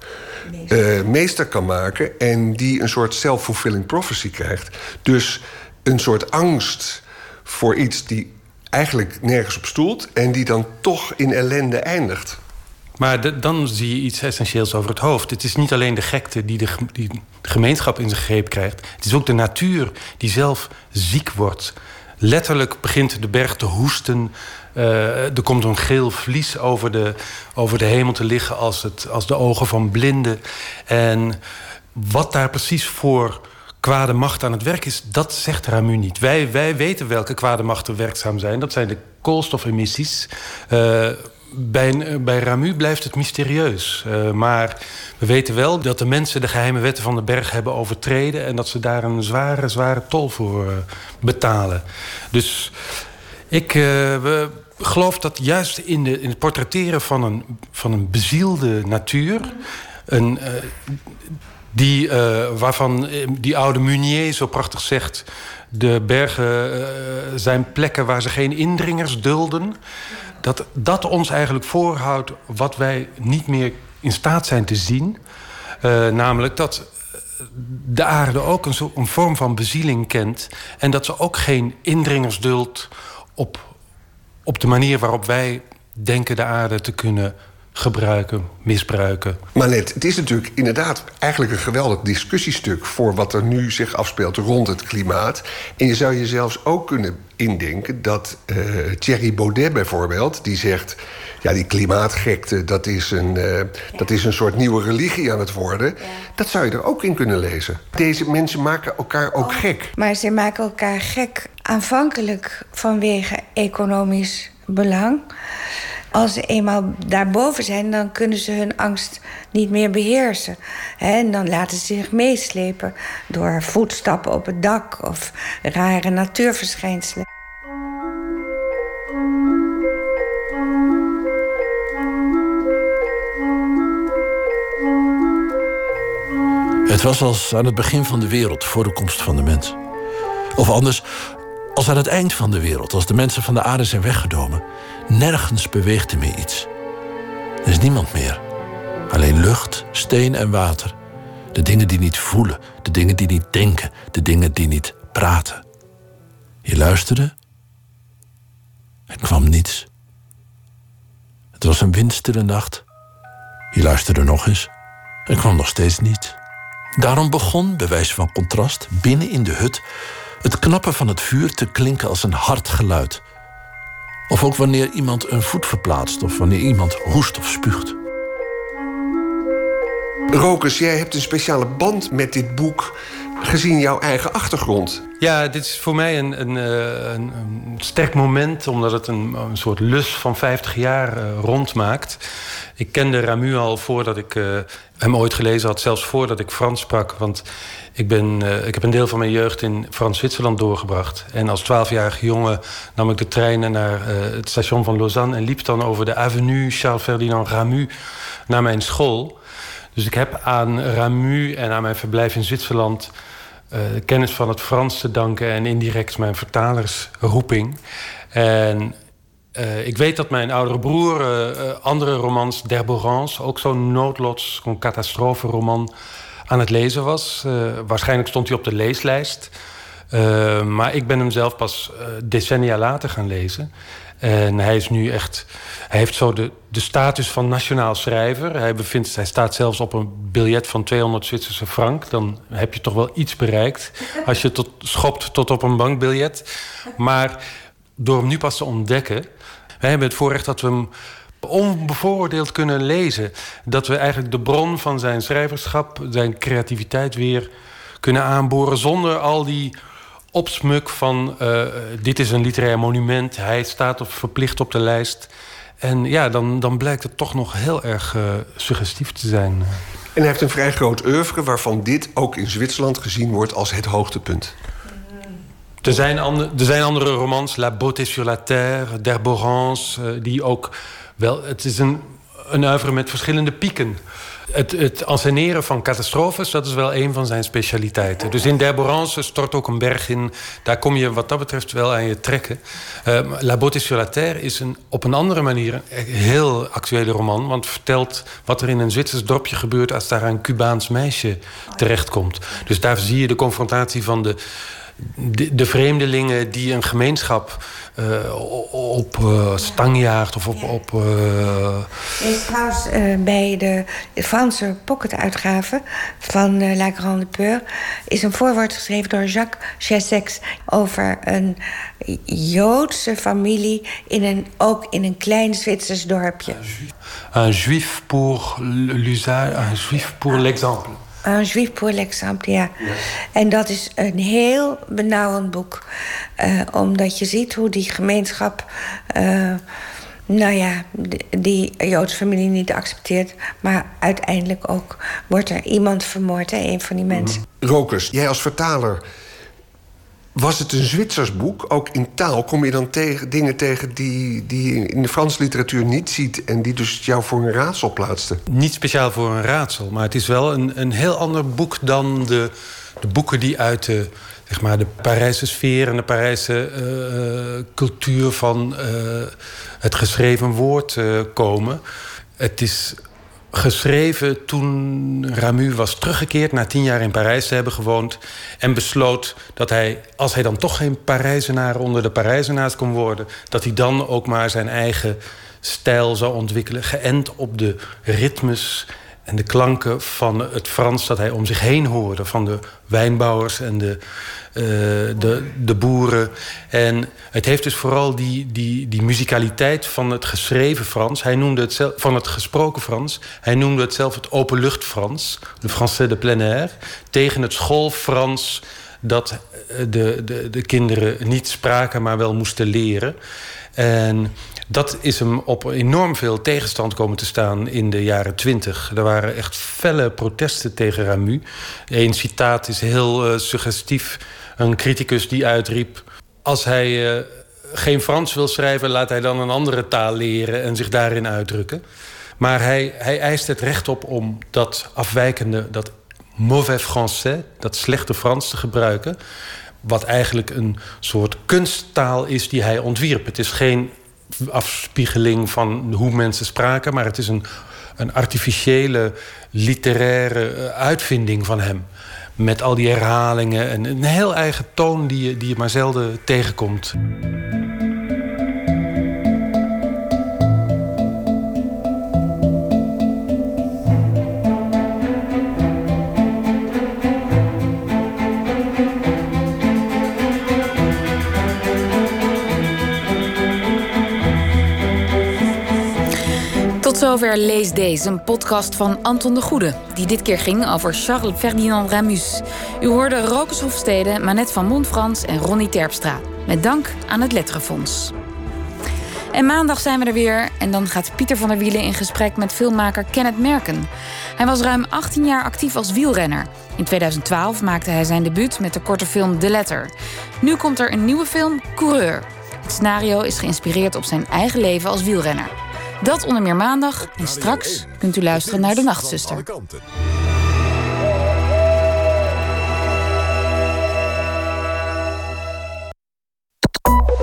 meester, uh, meester kan maken. En die een soort self-fulfilling prophecy krijgt. Dus een soort angst voor iets die eigenlijk nergens op stoelt. En die dan toch in ellende eindigt. Maar de, dan zie je iets essentieels over het hoofd. Het is niet alleen de gekte die de, die de gemeenschap in zijn greep krijgt. Het is ook de natuur die zelf ziek wordt. Letterlijk begint de berg te hoesten. Uh, er komt een geel vlies over de, over de hemel te liggen als, het, als de ogen van blinden. En wat daar precies voor kwade macht aan het werk is, dat zegt Ramu niet. Wij, wij weten welke kwade machten werkzaam zijn. Dat zijn de koolstofemissies. Uh, bij, bij Ramu blijft het mysterieus. Maar we weten wel dat de mensen de geheime wetten van de berg hebben overtreden... en dat ze daar een zware, zware tol voor betalen. Dus ik uh, geloof dat juist in, de, in het portretteren van een, van een bezielde natuur... Een, die, waarvan die oude Munier zo prachtig zegt... de bergen zijn plekken waar ze geen indringers dulden dat dat ons eigenlijk voorhoudt wat wij niet meer in staat zijn te zien. Namelijk dat de aarde ook een, een vorm van bezieling kent. En dat ze ook geen indringers duldt op, op de manier waarop wij denken de aarde te kunnen gebruiken, misbruiken. Maar net, het is natuurlijk inderdaad eigenlijk een geweldig discussiestuk voor wat er nu zich afspeelt rond het klimaat. En je zou je zelfs ook kunnen indenken dat uh, Thierry Baudet bijvoorbeeld, die zegt. Ja, die klimaatgekte, dat is, een, uh, dat is een soort nieuwe religie aan het worden. Dat zou je er ook in kunnen lezen. Deze mensen maken elkaar ook gek. Maar ze maken elkaar gek aanvankelijk vanwege economisch belang als ze eenmaal daarboven zijn, dan kunnen ze hun angst niet meer beheersen. En dan laten ze zich meeslepen door voetstappen op het dak of rare natuurverschijnselen. Het was als aan het begin van de wereld, voor de komst van de mens. Of anders, als aan het eind van de wereld, als de mensen van de aarde zijn weggedomen, nergens beweegt er meer iets. Er is niemand meer. Alleen lucht, steen en water. De dingen die niet voelen, de dingen die niet denken, de dingen die niet praten. Je luisterde. Er kwam niets. Het was een windstille nacht. Je luisterde nog eens. Er kwam nog steeds niets. Daarom begon, bij wijze van contrast, binnen in de hut het knappen van het vuur te klinken als een hard geluid. Of ook wanneer iemand een voet verplaatst of wanneer iemand hoest of spuugt. Rokers, jij hebt een speciale band met dit boek gezien jouw eigen achtergrond. Ja, dit is voor mij een, een, eh, een, sterk moment... omdat het een, soort lus van 50 jaar uh, rondmaakt. Ik kende Ramu al voordat ik uh, hem ooit gelezen had... zelfs voordat ik Frans sprak. Want ik, ben, ik heb een deel van mijn jeugd in Frans-Zwitserland doorgebracht. En als twaalfjarige jongen nam ik de treinen naar het station van Lausanne... en liep dan over de avenue Charles-Ferdinand Ramu naar mijn school. Dus ik heb aan Ramu en aan mijn verblijf in Zwitserland... Uh, kennis van het Frans te danken en indirect mijn vertalersroeping. En uh, ik weet dat mijn oudere broer uh, andere romans, D'Herborance... ook zo'n noodlots, zo'n catastroferoman aan het lezen was. Waarschijnlijk stond hij op de leeslijst. Maar ik ben hem zelf pas decennia later gaan lezen. En hij is nu echt. Hij heeft zo de, de status van nationaal schrijver. Hij, bevindt, hij staat zelfs op een biljet van 200 Zwitserse frank. Dan heb je toch wel iets bereikt. Als je tot, schopt tot op een bankbiljet. Maar door hem nu pas te ontdekken. Wij hebben het voorrecht dat we hem onbevooroordeeld kunnen lezen. Dat we eigenlijk de bron van zijn schrijverschap, zijn creativiteit weer kunnen aanboren zonder al die opsmuk van uh, dit is een literair monument, hij staat of verplicht op de lijst. En ja, dan, dan blijkt het toch nog heel erg uh, suggestief te zijn. En hij heeft een vrij groot oeuvre waarvan dit ook in Zwitserland gezien wordt als het hoogtepunt. Er zijn, andere, er zijn andere romans, La Beauté sur la Terre, D'Herborance, uh, die ook wel, het is een, een uivere met verschillende pieken. Het, het van catastrofes, dat is wel een van zijn specialiteiten. Dus in D'Herborance stort ook een berg in. Daar kom je wat dat betreft wel aan je trekken. Uh, La Beauté sur la Terre is een, op een andere manier een heel actuele roman. Want vertelt wat er in een Zwitsers dorpje gebeurt... als daar een Cubaans meisje terechtkomt. Dus daar zie je de confrontatie van de de, de, vreemdelingen die een gemeenschap uh, op uh, stang jaagt of op. op uh... is trouwens bij de Franse pocketuitgave van La Grande Peur is een voorwoord geschreven door Jacques Chessex over een Joodse familie in een, ook in een klein Zwitsers dorpje. Un juif pour l'usage, un juif pour l'exemple. Un juif pour l'exemple, ja. En dat is een heel benauwend boek. Uh, omdat je ziet hoe die gemeenschap... Uh, nou ja, die Joodse familie niet accepteert. Maar uiteindelijk ook wordt er iemand vermoord, hè, een van die mensen. Rokers, jij als vertaler was het een Zwitsers boek? Ook in taal kom je dan tegen, dingen tegen die, die je in de Franse literatuur niet ziet... en die dus jou voor een raadsel plaatsten? Niet speciaal voor een raadsel, maar het is wel een, een heel ander boek... dan de, de boeken die uit de, zeg maar, de Parijse sfeer en de Parijse uh, cultuur van uh, het geschreven woord komen. Het is geschreven toen Ramu was teruggekeerd... na tien jaar in Parijs te hebben gewoond... en besloot dat hij, als hij dan toch geen Parijzenaar... onder de Parijzenaars kon worden... dat hij dan ook maar zijn eigen stijl zou ontwikkelen... geënt op de ritmes en de klanken van het Frans dat hij om zich heen hoorde. Van de wijnbouwers en de, de, de boeren. En het heeft dus vooral die, die, die muzikaliteit van het geschreven Frans. Hij noemde het zelf, van het gesproken Frans. Hij noemde het zelf het openlucht Frans. De Français de plein air. Tegen het schoolfrans dat de, de, de kinderen niet spraken, maar wel moesten leren. En dat is hem op enorm veel tegenstand komen te staan in de jaren twintig. Er waren echt felle protesten tegen Ramu. Eén citaat is heel uh, suggestief. Een criticus die uitriep... als hij uh, geen Frans wil schrijven... laat hij dan een andere taal leren en zich daarin uitdrukken. Maar hij, hij eist het recht op om dat afwijkende... dat mauvais français, dat slechte Frans te gebruiken... wat eigenlijk een soort kunsttaal is die hij ontwierp. Het is geen afspiegeling van hoe mensen spraken, maar het is een, een artificiële literaire eh, uitvinding van hem. Met al die herhalingen en een heel eigen toon die je, die je maar zelden tegenkomt. Zover Lees Deze, een podcast van Anton de Goede... die dit keer ging over Charles Ferdinand Ramus. U hoorde Rokus Hofstede, Manette van Montfrans en Ronnie Terpstra. Met dank aan het Letterenfonds. En maandag zijn we er weer en dan gaat Pieter van der Wielen... in gesprek met filmmaker Kenneth Merken. Hij was ruim 18 jaar actief als wielrenner. In 2012 maakte hij zijn debuut met de korte film The Letter. Nu komt er een nieuwe film, Coureur. Het scenario is geïnspireerd op zijn eigen leven als wielrenner. Dat onder meer maandag. En straks kunt u luisteren naar de Nachtzuster.